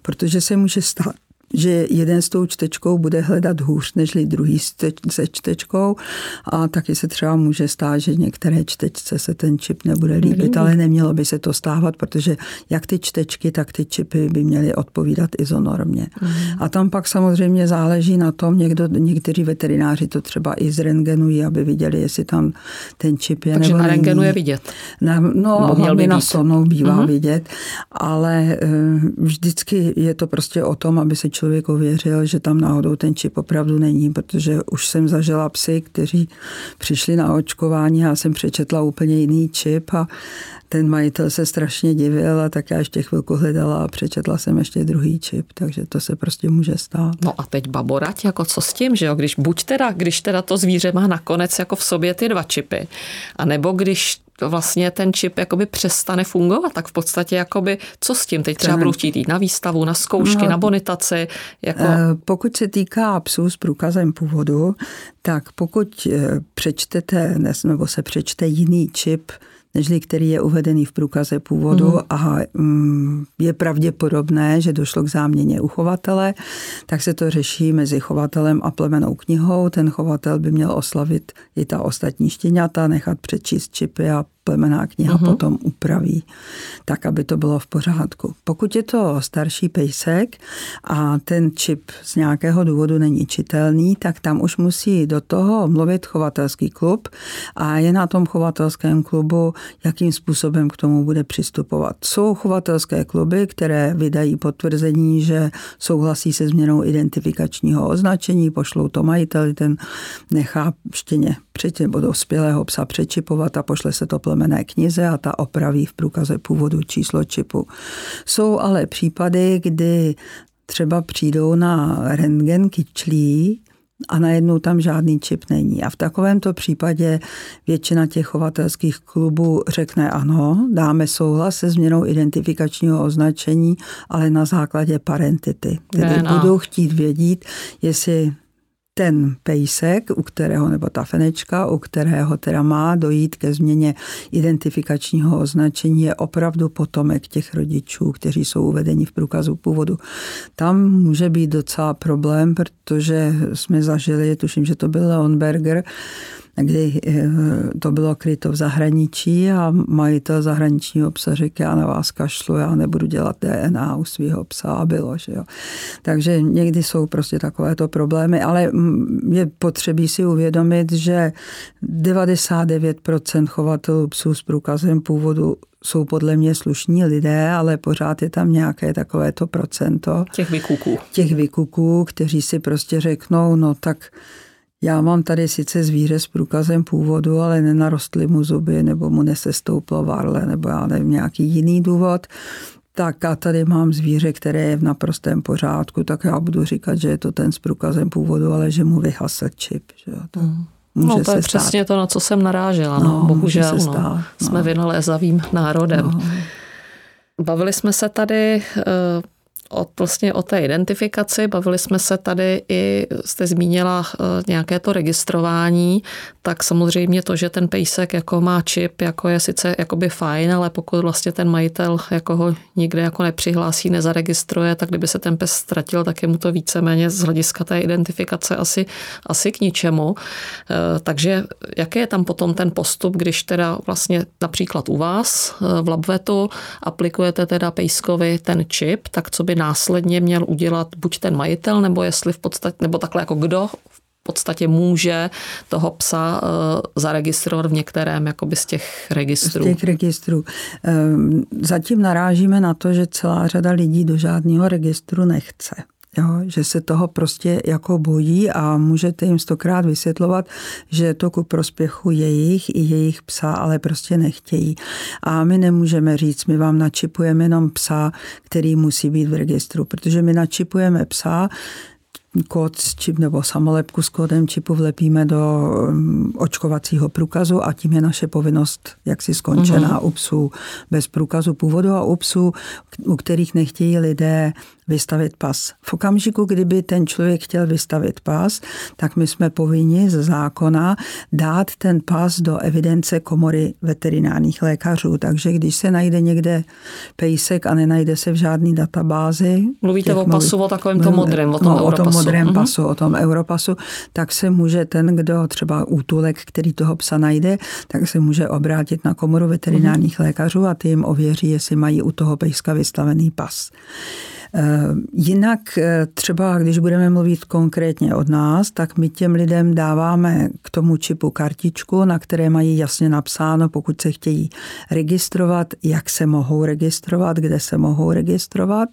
S2: protože se může stát, že jeden s tou čtečkou bude hledat hůř než druhý se čtečkou a taky se třeba může stát, že některé čtečce se ten čip nebude líbit, ale nemělo by se to stávat, protože jak ty čtečky, tak ty čipy by měly odpovídat izonormě. Mm. A tam pak samozřejmě záleží na tom, někdo, někteří veterináři to třeba i zrengenují, aby viděli, jestli tam ten čip je
S1: Takže
S2: nebo
S1: na rengenu je vidět.
S2: Na, no, hlavně na sonou bývá mm. vidět, ale eh, vždycky je to prostě o tom, aby se člověk ověřil, že tam náhodou ten čip opravdu není, protože už jsem zažila psy, kteří přišli na očkování já jsem přečetla úplně jiný čip a ten majitel se strašně divil a tak já ještě chvilku hledala a přečetla jsem ještě druhý čip, takže to se prostě může stát.
S1: No a teď baborať, jako co s tím, že jo, když buď teda, když teda to zvíře má nakonec jako v sobě ty dva čipy, a nebo když vlastně ten čip jakoby přestane fungovat, tak v podstatě jakoby, co s tím? Teď třeba budu chtít jít na výstavu, na zkoušky, no, na bonitaci. Jako... Eh,
S2: pokud se týká psů s průkazem původu, tak pokud eh, přečtete nebo se přečte jiný čip, nežli který je uvedený v průkaze původu mm. a mm, je pravděpodobné, že došlo k záměně uchovatele, tak se to řeší mezi chovatelem a plemenou knihou. Ten chovatel by měl oslavit i ta ostatní štěňata, nechat přečíst čipy a plemená kniha uh-huh. potom upraví, tak, aby to bylo v pořádku. Pokud je to starší pejsek a ten čip z nějakého důvodu není čitelný, tak tam už musí do toho mluvit chovatelský klub a je na tom chovatelském klubu, jakým způsobem k tomu bude přistupovat. Jsou chovatelské kluby, které vydají potvrzení, že souhlasí se změnou identifikačního označení, pošlou to majiteli, ten nechá štěně před nebo dospělého psa přečipovat a pošle se to plemené knize a ta opraví v průkaze původu číslo čipu. Jsou ale případy, kdy třeba přijdou na rentgen kyčlí a najednou tam žádný čip není. A v takovémto případě většina těch chovatelských klubů řekne ano, dáme souhlas se změnou identifikačního označení, ale na základě parentity. Tedy budou chtít vědět, jestli ten pejsek, u kterého, nebo ta fenečka, u kterého teda má dojít ke změně identifikačního označení, je opravdu potomek těch rodičů, kteří jsou uvedeni v průkazu původu. Tam může být docela problém, protože jsme zažili, tuším, že to byl Leonberger, kdy eh, to bylo kryto v zahraničí a majitel zahraničního psa řekl, já na vás kašlu, já nebudu dělat DNA u svého psa a bylo. Že jo. Takže někdy jsou prostě takovéto problémy, ale je potřebí si uvědomit, že 99% chovatelů psů s průkazem původu jsou podle mě slušní lidé, ale pořád je tam nějaké takovéto procento.
S1: Těch vykuků.
S2: Těch vykuků, kteří si prostě řeknou, no tak já mám tady sice zvíře s průkazem původu, ale nenarostly mu zuby, nebo mu nesestouplo varle, nebo já nevím, nějaký jiný důvod. Tak a tady mám zvíře, které je v naprostém pořádku, tak já budu říkat, že je to ten s průkazem původu, ale že mu vyhasl čip. Že jo? To mm.
S1: Může no to je stát. přesně to, na co jsem narážela. No, no bohužel no, stát, no. jsme vynalézavým národem. No. Bavili jsme se tady eh, o, vlastně o té identifikaci. Bavili jsme se tady i, jste zmínila eh, nějaké to registrování, tak samozřejmě to, že ten pejsek jako má čip, jako je sice jakoby fajn, ale pokud vlastně ten majitel jako ho nikde jako nepřihlásí, nezaregistruje, tak kdyby se ten pes ztratil, tak je mu to víceméně z hlediska té identifikace asi, asi k ničemu. Eh, takže jaký je tam potom ten postup, když teda vlastně například u vás eh, v Labvetu aplikujete teda pejskovi ten čip, tak co by následně měl udělat buď ten majitel, nebo jestli v podstatě, nebo takhle jako kdo podstatě může toho psa uh, zaregistrovat v některém jakoby z těch registrů.
S2: Z těch registrů. Ehm, zatím narážíme na to, že celá řada lidí do žádného registru nechce. Jo, že se toho prostě jako bojí a můžete jim stokrát vysvětlovat, že je to ku prospěchu jejich i jejich psa, ale prostě nechtějí. A my nemůžeme říct, my vám načipujeme jenom psa, který musí být v registru, protože my načipujeme psa, kód čip nebo samolepku s kódem čipu vlepíme do um, očkovacího průkazu a tím je naše povinnost jaksi skončená uh-huh. u psů bez průkazu původu a u psů, u kterých nechtějí lidé vystavit pas. V okamžiku, kdyby ten člověk chtěl vystavit pas, tak my jsme povinni z zákona dát ten pas do evidence komory veterinárních lékařů. Takže když se najde někde pejsek a nenajde se v žádné databázi.
S1: Mluvíte o pasu, o takovém tom modrém, o tom
S2: no,
S1: Europasu.
S2: O tom modrém uh-huh. pasu, o tom Europasu, tak se může ten, kdo třeba útulek, který toho psa najde, tak se může obrátit na komoru veterinárních uh-huh. lékařů a ty jim ověří, jestli mají u toho pejska vystavený pas. Eh, jinak eh, třeba, když budeme mluvit konkrétně od nás, tak my těm lidem dáváme k tomu čipu kartičku, na které mají jasně napsáno, pokud se chtějí registrovat, jak se mohou registrovat, kde se mohou registrovat.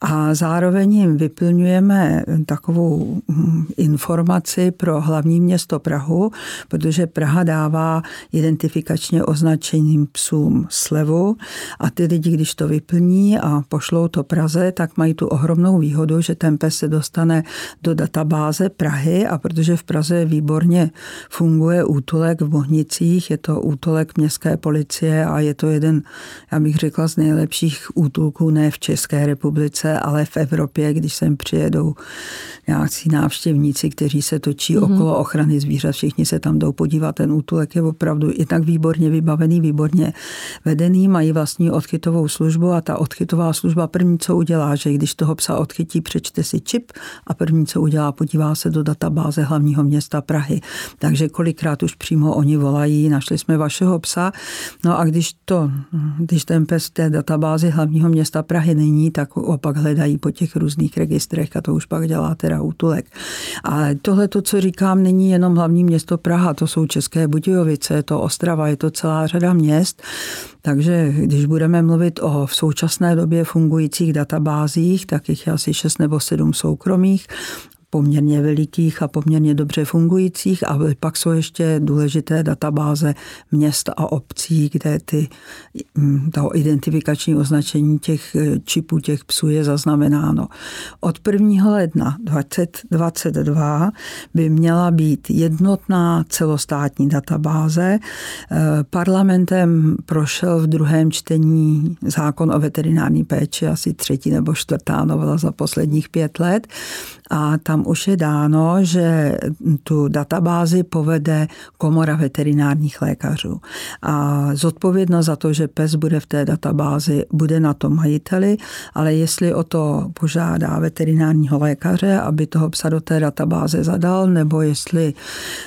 S2: A zároveň jim vyplňujeme takovou hm, informaci pro hlavní město Prahu, protože Praha dává identifikačně označeným psům slevu a ty lidi, když to vyplní a pošlou to Praze, tak mají tu ohromnou výhodu, že ten pes se dostane do databáze Prahy a protože v Praze výborně funguje útulek v Bohnicích, je to útulek městské policie a je to jeden, já bych řekla, z nejlepších útulků ne v České republice, ale v Evropě, když sem přijedou nějací návštěvníci, kteří se točí mm-hmm. okolo ochrany zvířat, všichni se tam jdou podívat. Ten útulek je opravdu i tak výborně vybavený, výborně vedený, mají vlastní odchytovou službu a ta odchytová služba první, co udělá, že když toho psa odchytí, přečte si čip a první, co udělá, podívá se do databáze hlavního města Prahy. Takže kolikrát už přímo oni volají, našli jsme vašeho psa. No a když, to, když ten pes v té databázi hlavního města Prahy není, tak opak hledají po těch různých registrech a to už pak dělá teda útulek. A tohle, to, co říkám, není jenom hlavní město Praha, to jsou České Budějovice, je to Ostrava, je to celá řada měst. Takže když budeme mluvit o v současné době fungujících databázích, tak jich je asi 6 nebo 7 soukromých poměrně velikých a poměrně dobře fungujících a pak jsou ještě důležité databáze měst a obcí, kde ty, mm, to identifikační označení těch eh, čipů těch psů je zaznamenáno. Od 1. ledna 2022 by měla být jednotná celostátní databáze. Eh, parlamentem prošel v druhém čtení zákon o veterinární péči, asi třetí nebo čtvrtá novela za posledních pět let a tam už je dáno, že tu databázi povede komora veterinárních lékařů. A zodpovědnost za to, že pes bude v té databázi, bude na tom majiteli, ale jestli o to požádá veterinárního lékaře, aby toho psa do té databáze zadal, nebo jestli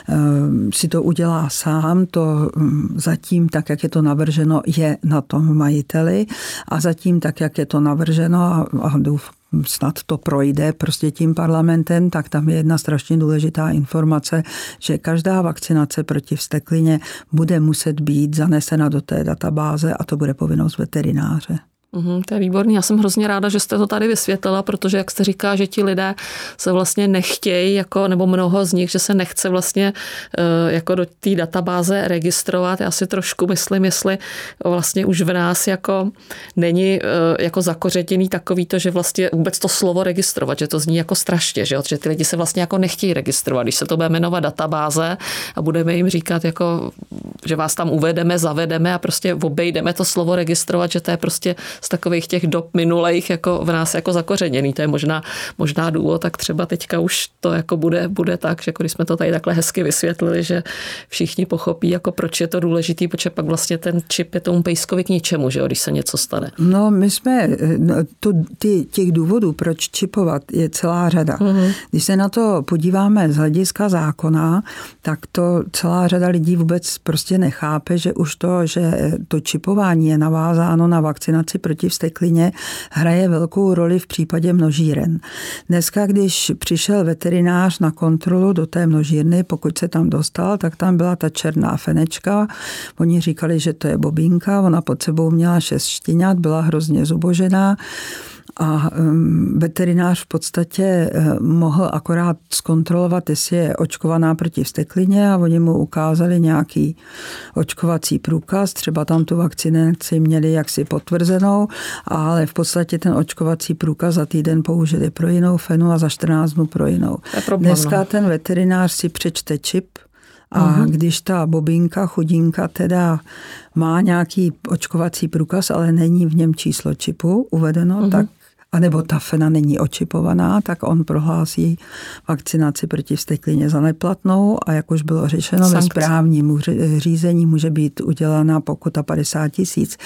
S2: um, si to udělá sám, to um, zatím tak, jak je to navrženo, je na tom majiteli a zatím tak, jak je to navrženo a, a doufám, snad to projde prostě tím parlamentem, tak tam je jedna strašně důležitá informace, že každá vakcinace proti vsteklině bude muset být zanesena do té databáze a to bude povinnost veterináře.
S1: Mm, to je výborný. Já jsem hrozně ráda, že jste to tady vysvětlila, protože jak jste říká, že ti lidé se vlastně nechtějí, jako, nebo mnoho z nich, že se nechce vlastně eh, jako do té databáze registrovat. Já si trošku myslím, jestli vlastně už v nás jako není eh, jako zakořetěný takový to, že vlastně vůbec to slovo registrovat, že to zní jako strašně, že, že ty lidi se vlastně jako nechtějí registrovat. Když se to bude jmenovat databáze a budeme jim říkat, jako, že vás tam uvedeme, zavedeme a prostě obejdeme to slovo registrovat, že to je prostě z takových těch dob minulejch jako v nás jako zakořeněný. To je možná, možná důvod, tak třeba teďka už to jako bude, bude tak, že jako když jsme to tady takhle hezky vysvětlili, že všichni pochopí, jako proč je to důležitý, protože pak vlastně ten čip je tomu pejskovi k ničemu, že jo, když se něco stane.
S2: No my jsme, no, to, ty, těch důvodů, proč čipovat, je celá řada. Mm-hmm. Když se na to podíváme z hlediska zákona, tak to celá řada lidí vůbec prostě nechápe, že už to, že to čipování je navázáno na vakcinaci proti vsteklině hraje velkou roli v případě množíren. Dneska, když přišel veterinář na kontrolu do té množírny, pokud se tam dostal, tak tam byla ta černá fenečka. Oni říkali, že to je bobínka, ona pod sebou měla šest štěňat, byla hrozně zubožená A veterinář v podstatě uh, mohl akorát zkontrolovat, jestli je očkovaná proti vsteklině a oni mu ukázali nějaký očkovací průkaz, třeba tam tu vakcinaci měli jaksi potvrzenou, ale v podstatě ten očkovací průkaz za týden použili pro jinou fenu a za 14 dnů pro jinou.
S1: Problém,
S2: Dneska
S1: no.
S2: ten veterinář si přečte čip, a uh-huh. když ta bobinka, chudinka teda má nějaký očkovací průkaz, ale není v něm číslo čipu uvedeno, uh-huh. tak anebo ta fena není očipovaná, tak on prohlásí vakcinaci proti vsteklině za neplatnou a jak už bylo řešeno Sankce. ve správním řízení může být udělána pokuta 50 tisíc.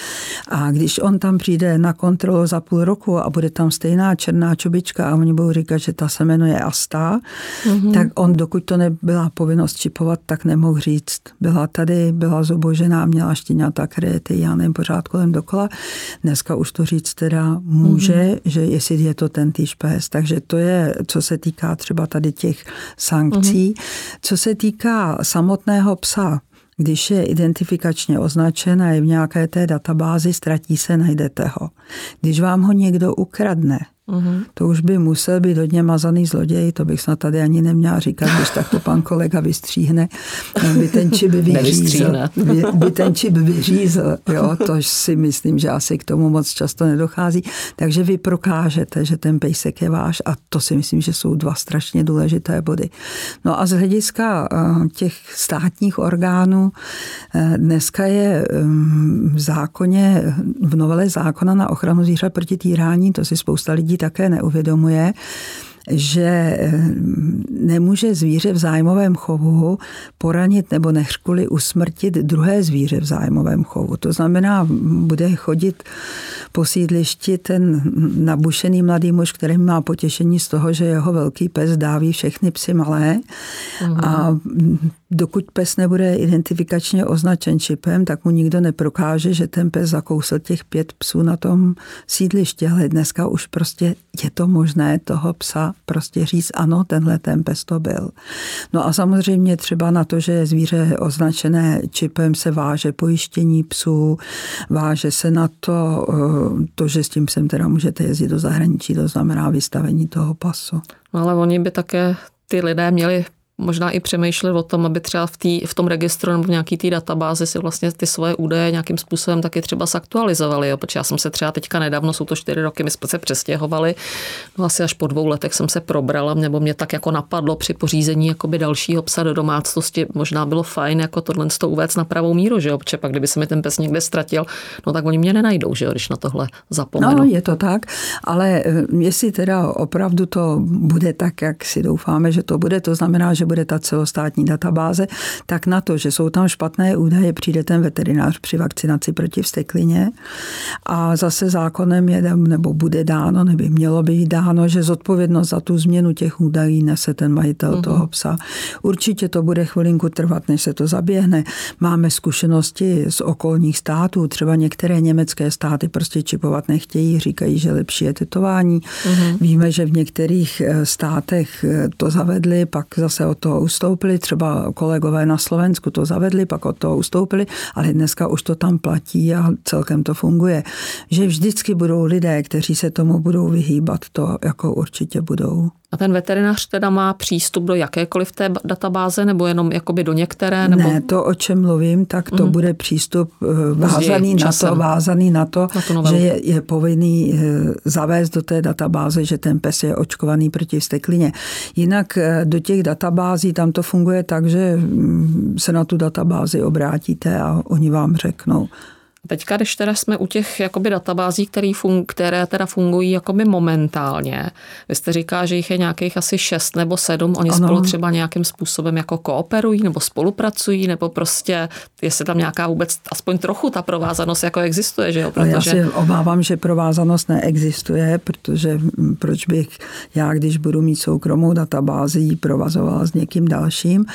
S2: A když on tam přijde na kontrolu za půl roku a bude tam stejná černá čubička a oni budou říkat, že ta se jmenuje Asta, mm-hmm. tak on, dokud to nebyla povinnost čipovat, tak nemohl říct. Byla tady, byla zubožená, měla štěňata, kréty, já nevím, pořád kolem dokola. Dneska už to říct teda může, mm-hmm. že že jestli je to ten týž pes. Takže to je, co se týká třeba tady těch sankcí. Mm-hmm. Co se týká samotného psa, když je identifikačně označen a je v nějaké té databázi, ztratí se, najdete ho. Když vám ho někdo ukradne, Uhum. To už by musel být hodně mazaný zloděj, to bych snad tady ani neměla říkat, když tak to pan kolega vystříhne, by ten čip vyřízl. By, by ten čip vyřízl, jo, to si myslím, že asi k tomu moc často nedochází. Takže vy prokážete, že ten pejsek je váš a to si myslím, že jsou dva strašně důležité body. No a z hlediska eh, těch státních orgánů eh, dneska je mm, v zákoně, v novele zákona na ochranu zvířat proti týrání, to si spousta lidí také neuvědomuje, že eh, nemůže zvíře v zájmovém chovu poranit nebo nechřkuli usmrtit druhé zvíře v zájmovém chovu. To znamená, bude chodit po sídlišti ten nabušený mladý muž, který má potěšení z toho, že jeho velký pes dáví všechny psy malé uhum. a dokud pes nebude identifikačně označen čipem, tak mu nikdo neprokáže, že ten pes zakousl těch pět psů na tom sídlišti. Ale dneska už prostě je to možné toho psa prostě říct, ano, tenhle ten pes to byl. No a samozřejmě třeba na to, že je zvíře označené čipem, se váže pojištění psů, váže se na to, eh, to, že s tím psem teda můžete jezdit do zahraničí, to znamená vystavení toho pasu.
S1: No ale oni by také ty lidé měli možná i přemýšlet o tom, aby třeba v, tý, v tom registru nebo v nějaký té databázi si vlastně ty svoje údaje nějakým způsobem taky třeba zaktualizovali. Jo? Protože já jsem se třeba teďka nedávno, jsou to čtyři roky, my jsme se přestěhovali, no asi až po dvou letech jsem se probrala, nebo mě tak jako napadlo při pořízení jakoby dalšího psa do domácnosti, možná bylo fajn jako tohle to uvést na pravou míru, že jo? Protože pak, kdyby se mi ten pes někde ztratil, no tak oni mě nenajdou, že jo, když na tohle zapomenu.
S2: No, je to tak, ale eh, jestli teda opravdu to bude tak, jak si doufáme, že to bude, to znamená, že bude ta celostátní databáze, tak na to, že jsou tam špatné údaje, přijde ten veterinář při vakcinaci proti vsteklině a zase zákonem je, nebo bude dáno, nebo mělo být dáno, že zodpovědnost za tu změnu těch údajů nese ten majitel uh-huh. toho psa. Určitě to bude chvilinku trvat, než se to zaběhne. Máme zkušenosti z okolních států, třeba některé německé státy prostě čipovat nechtějí, říkají, že lepší je tetování. Uh-huh. Víme, že v některých eh, státech eh, to zavedli, pak zase o toho ustoupili, třeba kolegové na Slovensku to zavedli, pak od toho ustoupili, ale dneska už to tam platí a celkem to funguje. Že vždycky budou lidé, kteří se tomu budou vyhýbat, to jako určitě budou.
S1: A ten veterinář teda má přístup do jakékoliv té databáze nebo jenom jakoby do některé? Nebo...
S2: Ne, to, o čem mluvím, tak to mm. bude přístup eh, vázaný na to, vázaný na to, na že je, je povinný eh, zavést do té databáze, že ten pes je očkovaný proti steklině. Jinak eh, do těch databází tam to funguje tak, že mm, se na tu databázi obrátíte a oni vám řeknou,
S1: Teďka, když teda jsme u těch jakoby databází, který fun, které teda fungují jakoby momentálně, vy jste říká, že jich je nějakých asi šest nebo sedm, oni ano. spolu třeba nějakým způsobem jako kooperují nebo spolupracují, nebo prostě, jestli tam nějaká vůbec aspoň trochu ta provázanost jako existuje, že jo?
S2: Protože... Já si obávám, že provázanost neexistuje, protože hm, proč bych já, když budu mít soukromou databázi, ji provazovala s někým dalším.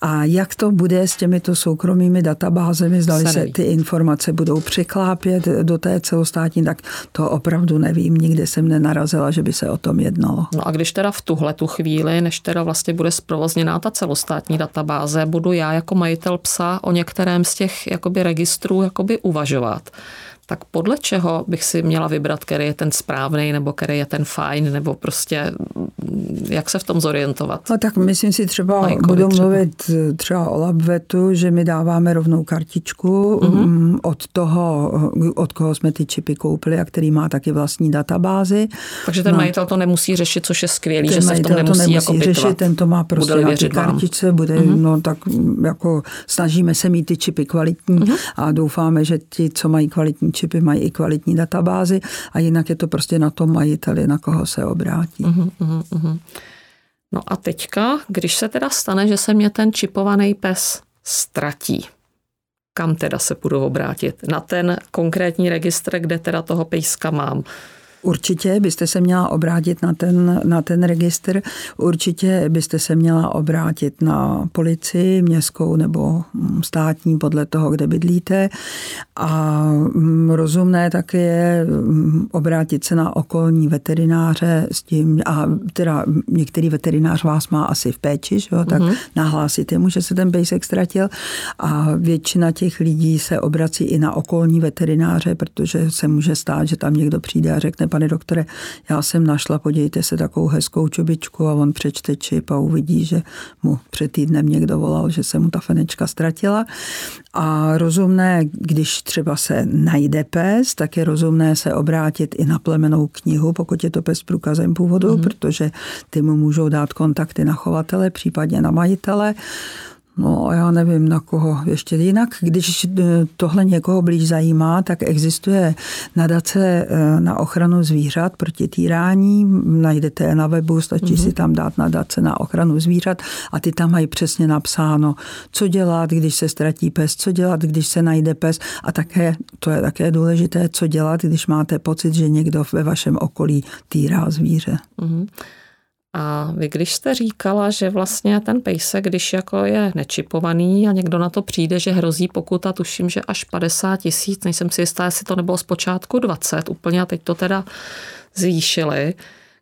S2: A jak to bude s těmito soukromými databázemi, zdali se, se ty informace budou překlápět do té celostátní, tak to opravdu nevím. Nikdy jsem nenarazila, že by se o tom jednalo.
S1: No a když teda v tuhle tu chvíli, než teda vlastně bude zprovozněná ta celostátní databáze, budu já jako majitel psa o některém z těch jakoby registrů jakoby uvažovat tak podle čeho bych si měla vybrat, který je ten správný, nebo který je ten fajn, nebo prostě jak se v tom zorientovat?
S2: No tak myslím si třeba, Majkovi budu třeba. mluvit třeba o Labvetu, že my dáváme rovnou kartičku mm-hmm. od toho, od koho jsme ty čipy koupili a který má taky vlastní databázi.
S1: Takže ten no, majitel to nemusí řešit, což je skvělý, že se v tom nemusí, to nemusí jako řešit,
S2: ten to má prostě na kartičce, bude, mm-hmm. no tak jako snažíme se mít ty čipy kvalitní mm-hmm. a doufáme, že ti, co mají kvalitní čipy, mají i kvalitní databázy a jinak je to prostě na tom majiteli, na koho se obrátí. Mm-hmm.
S1: No a teďka, když se teda stane, že se mě ten čipovaný pes ztratí, kam teda se budu obrátit? Na ten konkrétní registr, kde teda toho pejska mám.
S2: Určitě byste se měla obrátit na ten, na ten registr, určitě byste se měla obrátit na policii městskou nebo státní podle toho, kde bydlíte. A mm, rozumné také je mm, obrátit se na okolní veterináře s tím, a teda některý veterinář vás má asi v péči, že jo, tak mm-hmm. nahlásit jemu, že se ten pejsek ztratil. A většina těch lidí se obrací i na okolní veterináře, protože se může stát, že tam někdo přijde a řekne, pane doktore, já jsem našla, podívejte se, takovou hezkou čubičku a on přečte čip a uvidí, že mu před týdnem někdo volal, že se mu ta fenečka ztratila. A rozumné, když třeba se najde pes, tak je rozumné se obrátit i na plemenou knihu, pokud je to pes s průkazem původu, mm-hmm. protože ty mu můžou dát kontakty na chovatele, případně na majitele. No a já nevím na koho ještě jinak. Když eh, tohle někoho blíž zajímá, tak existuje nadace eh, na ochranu zvířat proti týrání. Najdete je na webu, stačí mm-hmm. si tam dát nadace na ochranu zvířat a ty tam mají přesně napsáno, co dělat, když se ztratí pes, co dělat, když se najde pes a také, to je také důležité, co dělat, když máte pocit, že někdo ve vašem okolí týrá zvíře. Mm-hmm.
S1: A vy když jste říkala, že vlastně ten pejsek, když jako je nečipovaný a někdo na to přijde, že hrozí pokuta, tuším, že až 50 tisíc, nejsem si jistá, jestli to nebylo zpočátku 20 úplně a teď to teda zvýšili,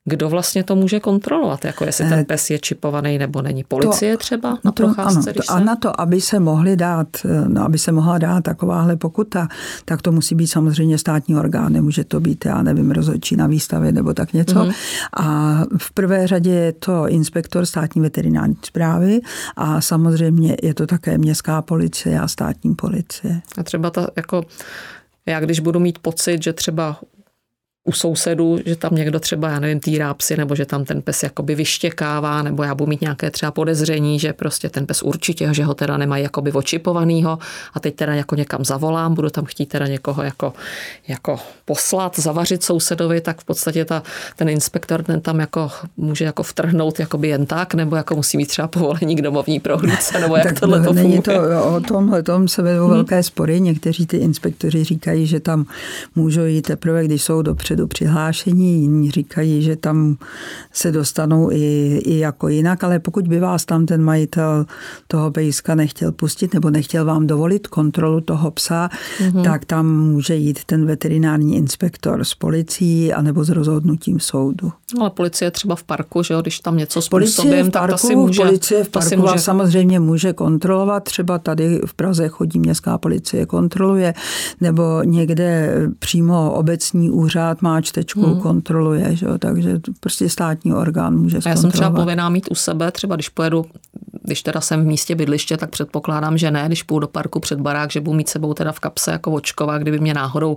S1: kdo vlastně to může kontrolovat, jako jestli ten eh, pes je čipovaný nebo není. Policie to, třeba na to, procházce?
S2: Ano, to, A na to, aby se mohli dát, eh, no, aby se mohla dát takováhle pokuta, tak to musí být samozřejmě státní orgán, nemůže to být, já nevím, rozhodčí na výstavě nebo tak něco. Mm-hmm. A v prvé řadě je to inspektor státní veterinární zprávy a samozřejmě je to také městská policie a státní policie.
S1: A třeba ta jako já když budu mít pocit, že třeba u sousedů, že tam někdo třeba, já nevím, týrá psy, nebo že tam ten pes jakoby vyštěkává, nebo já budu mít nějaké třeba podezření, že prostě ten pes určitě, že ho teda nemají jakoby očipovanýho a teď teda jako někam zavolám, budu tam chtít teda někoho jako, jako poslat, zavařit sousedovi, tak v podstatě ta, ten inspektor ten tam jako může jako vtrhnout jakoby jen tak, nebo jako musí mít třeba povolení k domovní prohlídce, nebo jak tohle to
S2: není to, o tomhle tom se vedou hmm. velké spory. Někteří ty inspektoři říkají, že tam můžou jít teprve, když jsou dopředu do přihlášení, jiní říkají, že tam se dostanou i, i jako jinak, ale pokud by vás tam ten majitel toho pejska nechtěl pustit nebo nechtěl vám dovolit kontrolu toho psa, mm-hmm. tak tam může jít ten veterinární inspektor s policií anebo s rozhodnutím soudu.
S1: No, ale policie třeba v parku, že jo, když tam něco způsobím, tak to si může...
S2: Policie v parku může... samozřejmě může kontrolovat, třeba tady v Praze chodí městská policie, kontroluje, nebo někde přímo obecní úřad má čtečku, hmm. kontroluje, že jo, takže prostě státní orgán může
S1: A já jsem třeba povinná mít u sebe, třeba když pojedu, když teda jsem v místě bydliště, tak předpokládám, že ne, když půjdu do parku před barák, že budu mít sebou teda v kapse jako očkova, kdyby mě náhodou,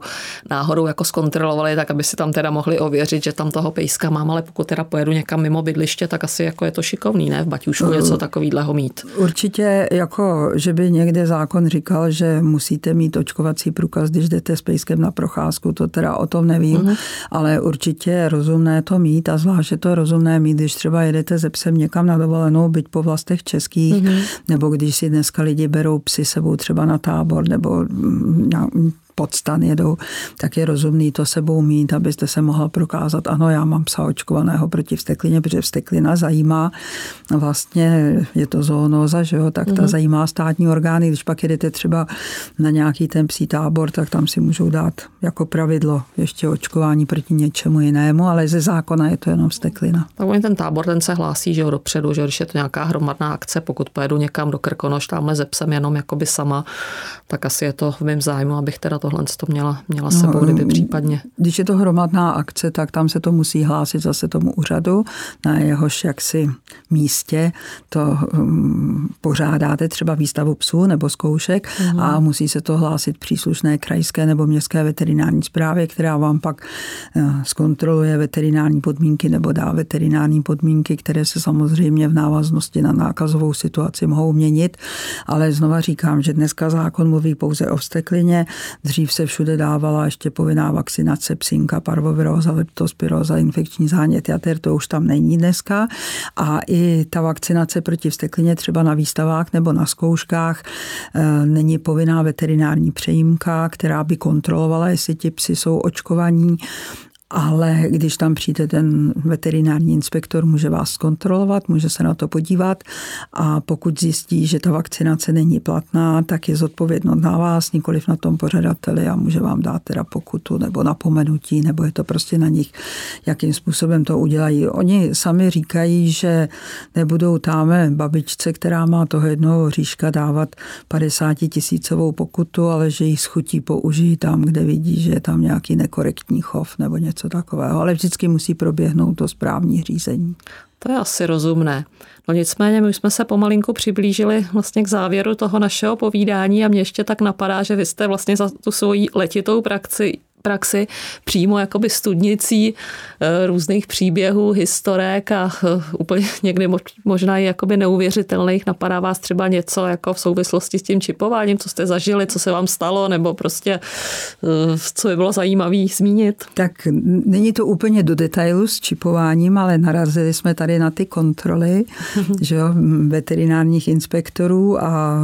S1: náhodou jako zkontrolovali, tak aby si tam teda mohli ověřit, že tam toho pejska mám, ale pokud teda pojedu někam mimo bydliště, tak asi jako je to šikovný, ne, v Baťušku něco takového mít.
S2: Určitě jako, že by někde zákon říkal, že musíte mít očkovací průkaz, když jdete s pejskem na procházku, to teda o tom nevím, mm-hmm ale určitě je rozumné to mít a zvlášť je to rozumné mít, když třeba jedete ze psem někam na dovolenou, byť po vlastech českých, mm-hmm. nebo když si dneska lidi berou psy sebou třeba na tábor nebo podstan jedou, tak je rozumný to sebou mít, abyste se mohla prokázat, ano, já mám psa očkovaného proti vsteklině, protože vsteklina zajímá, vlastně je to zoonóza, že jo, tak ta mm-hmm. zajímá státní orgány, když pak jedete třeba na nějaký ten psí tábor, tak tam si můžou dát jako pravidlo ještě očkování proti něčemu jinému, ale ze zákona je to jenom vsteklina.
S1: Tak oni ten tábor, ten se hlásí, že jo, dopředu, že když je to nějaká hromadná akce, pokud pojedu někam do Krkonoš, tamhle ze psem jenom jakoby sama, tak asi je to v mém zájmu, abych teda tohle to měla, měla sebou, no, kdyby případně.
S2: Když je to hromadná akce, tak tam se to musí hlásit zase tomu úřadu, na jehož jaksi místě to um, pořádáte třeba výstavu psů nebo zkoušek mm. a musí se to hlásit příslušné krajské nebo městské veterinární správě, která vám pak uh, zkontroluje veterinární podmínky nebo dá veterinární podmínky, které se samozřejmě v návaznosti na nákazovou situaci mohou měnit, ale znova říkám, že dneska zákon mluví pouze o vsteklině, dřív se všude dávala ještě povinná vakcinace psinka, parvoviróza, leptospiróza, infekční zánět jater, to už tam není dneska. A i ta vakcinace proti vsteklině třeba na výstavách nebo na zkouškách e, není povinná veterinární přejímka, která by kontrolovala, jestli ti psi jsou očkovaní ale když tam přijde ten veterinární inspektor, může vás zkontrolovat, může se na to podívat a pokud zjistí, že ta vakcinace není platná, tak je zodpovědnost na vás, nikoliv na tom pořadateli a může vám dát teda pokutu nebo napomenutí, nebo je to prostě na nich, jakým způsobem to udělají. Oni sami říkají, že nebudou táme babičce, která má toho jednoho říška dávat 50 tisícovou pokutu, ale že ji schutí použijí tam, kde vidí, že je tam nějaký nekorektní chov nebo něco něco takového, ale vždycky musí proběhnout to správní řízení.
S1: To je asi rozumné. No nicméně my už jsme se pomalinku přiblížili vlastně k závěru toho našeho povídání a mě ještě tak napadá, že vy jste vlastně za tu svoji letitou praxi praxi přímo jakoby studnicí eh, různých příběhů, historek a eh, úplně někdy možná i jakoby neuvěřitelných. Napadá vás třeba něco jako v souvislosti s tím čipováním, co jste zažili, co se vám stalo, nebo prostě eh, co by bylo zajímavé zmínit?
S2: Tak není to úplně do detailu s čipováním, ale narazili jsme tady na ty kontroly že jo, veterinárních inspektorů a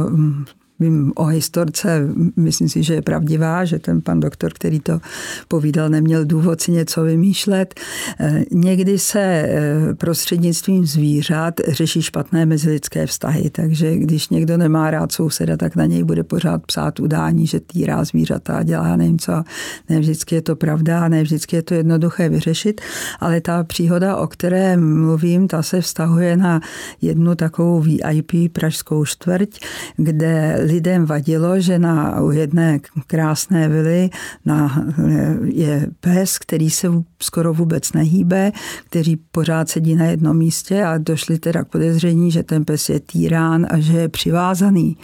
S2: vím o historce, myslím si, že je pravdivá, že ten pan doktor, který to povídal, neměl důvod si něco vymýšlet. Eh, někdy se eh, prostřednictvím zvířat řeší špatné mezilidské vztahy, takže když někdo nemá rád souseda, tak na něj bude pořád psát udání, že týrá zvířata a dělá nevím co. Ne vždycky je to pravda, ne vždycky je to jednoduché vyřešit, ale ta příhoda, o které mluvím, ta se vztahuje na jednu takovou VIP pražskou čtvrť, kde lidem vadilo, že na jedné krásné vily na, je pes, který se skoro vůbec nehýbe, který pořád sedí na jednom místě a došli teda k podezření, že ten pes je týrán a že je přivázaný.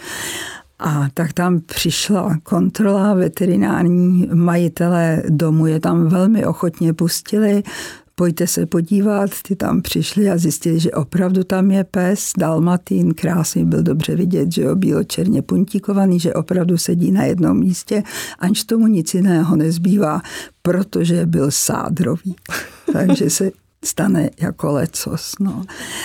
S2: A tak tam přišla kontrola veterinární, majitelé domu je tam velmi ochotně pustili, pojďte se podívat, ty tam přišli a zjistili, že opravdu tam je pes, dalmatín, krásný, byl dobře vidět, že jo, černě puntíkovaný, že opravdu sedí na jednom místě, aniž tomu nic jiného nezbývá, protože byl sádrový. Takže se stane jako lecos. No.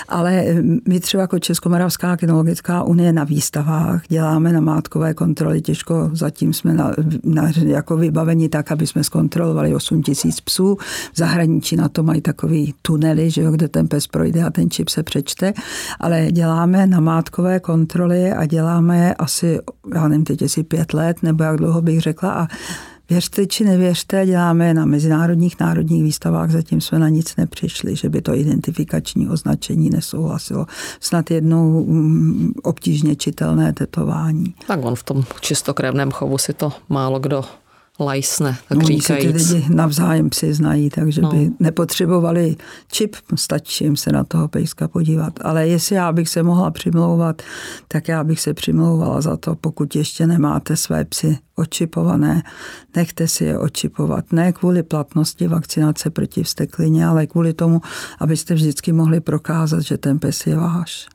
S2: Ale my třeba jako Českomoravská kinologická unie na výstavách děláme na mátkové kontroly, těžko zatím jsme na, na, jako vybaveni tak, aby jsme zkontrolovali 8 tisíc psů. V zahraničí na to mají takový tunely, že jo, kde ten pes projde a ten čip se přečte, ale děláme na mátkové kontroly a děláme asi, já nevím, teď asi pět let, nebo jak dlouho bych řekla, a Věřte či nevěřte, děláme na mezinárodních národních výstavách, zatím jsme na nic nepřišli, že by to identifikační označení nesouhlasilo. Snad jednou mm, obtížně čitelné tetování.
S1: Tak on v tom čistokrevném chovu si to málo kdo lajsne, tak no,
S2: říkajíc. ty lidi navzájem si znají, takže no. by nepotřebovali čip, stačí jim se na toho pejska podívat. Ale jestli já bych se mohla přimlouvat, tak já bych se přimlouvala za to, pokud ještě nemáte své psy očipované, nechte si je očipovat. Ne kvůli platnosti vakcinace proti vsteklině, ale kvůli tomu, abyste vždycky mohli prokázat, že ten pes je váš.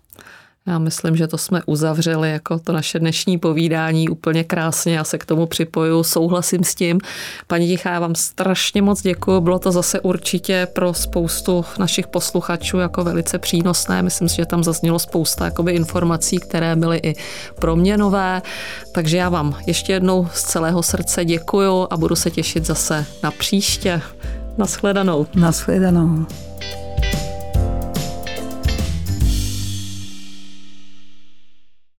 S1: Já myslím, že to jsme uzavřeli jako to naše dnešní povídání úplně krásně. Já se k tomu připoju, souhlasím s tím. Paní Tichá, já vám strašně moc děkuji. Bylo to zase určitě pro spoustu našich posluchačů jako velice přínosné. Myslím si, že tam zaznělo spousta jakoby informací, které byly i pro mě nové. Takže já vám ještě jednou z celého srdce děkuji a budu se těšit zase na příště. Naschledanou.
S2: Naschledanou.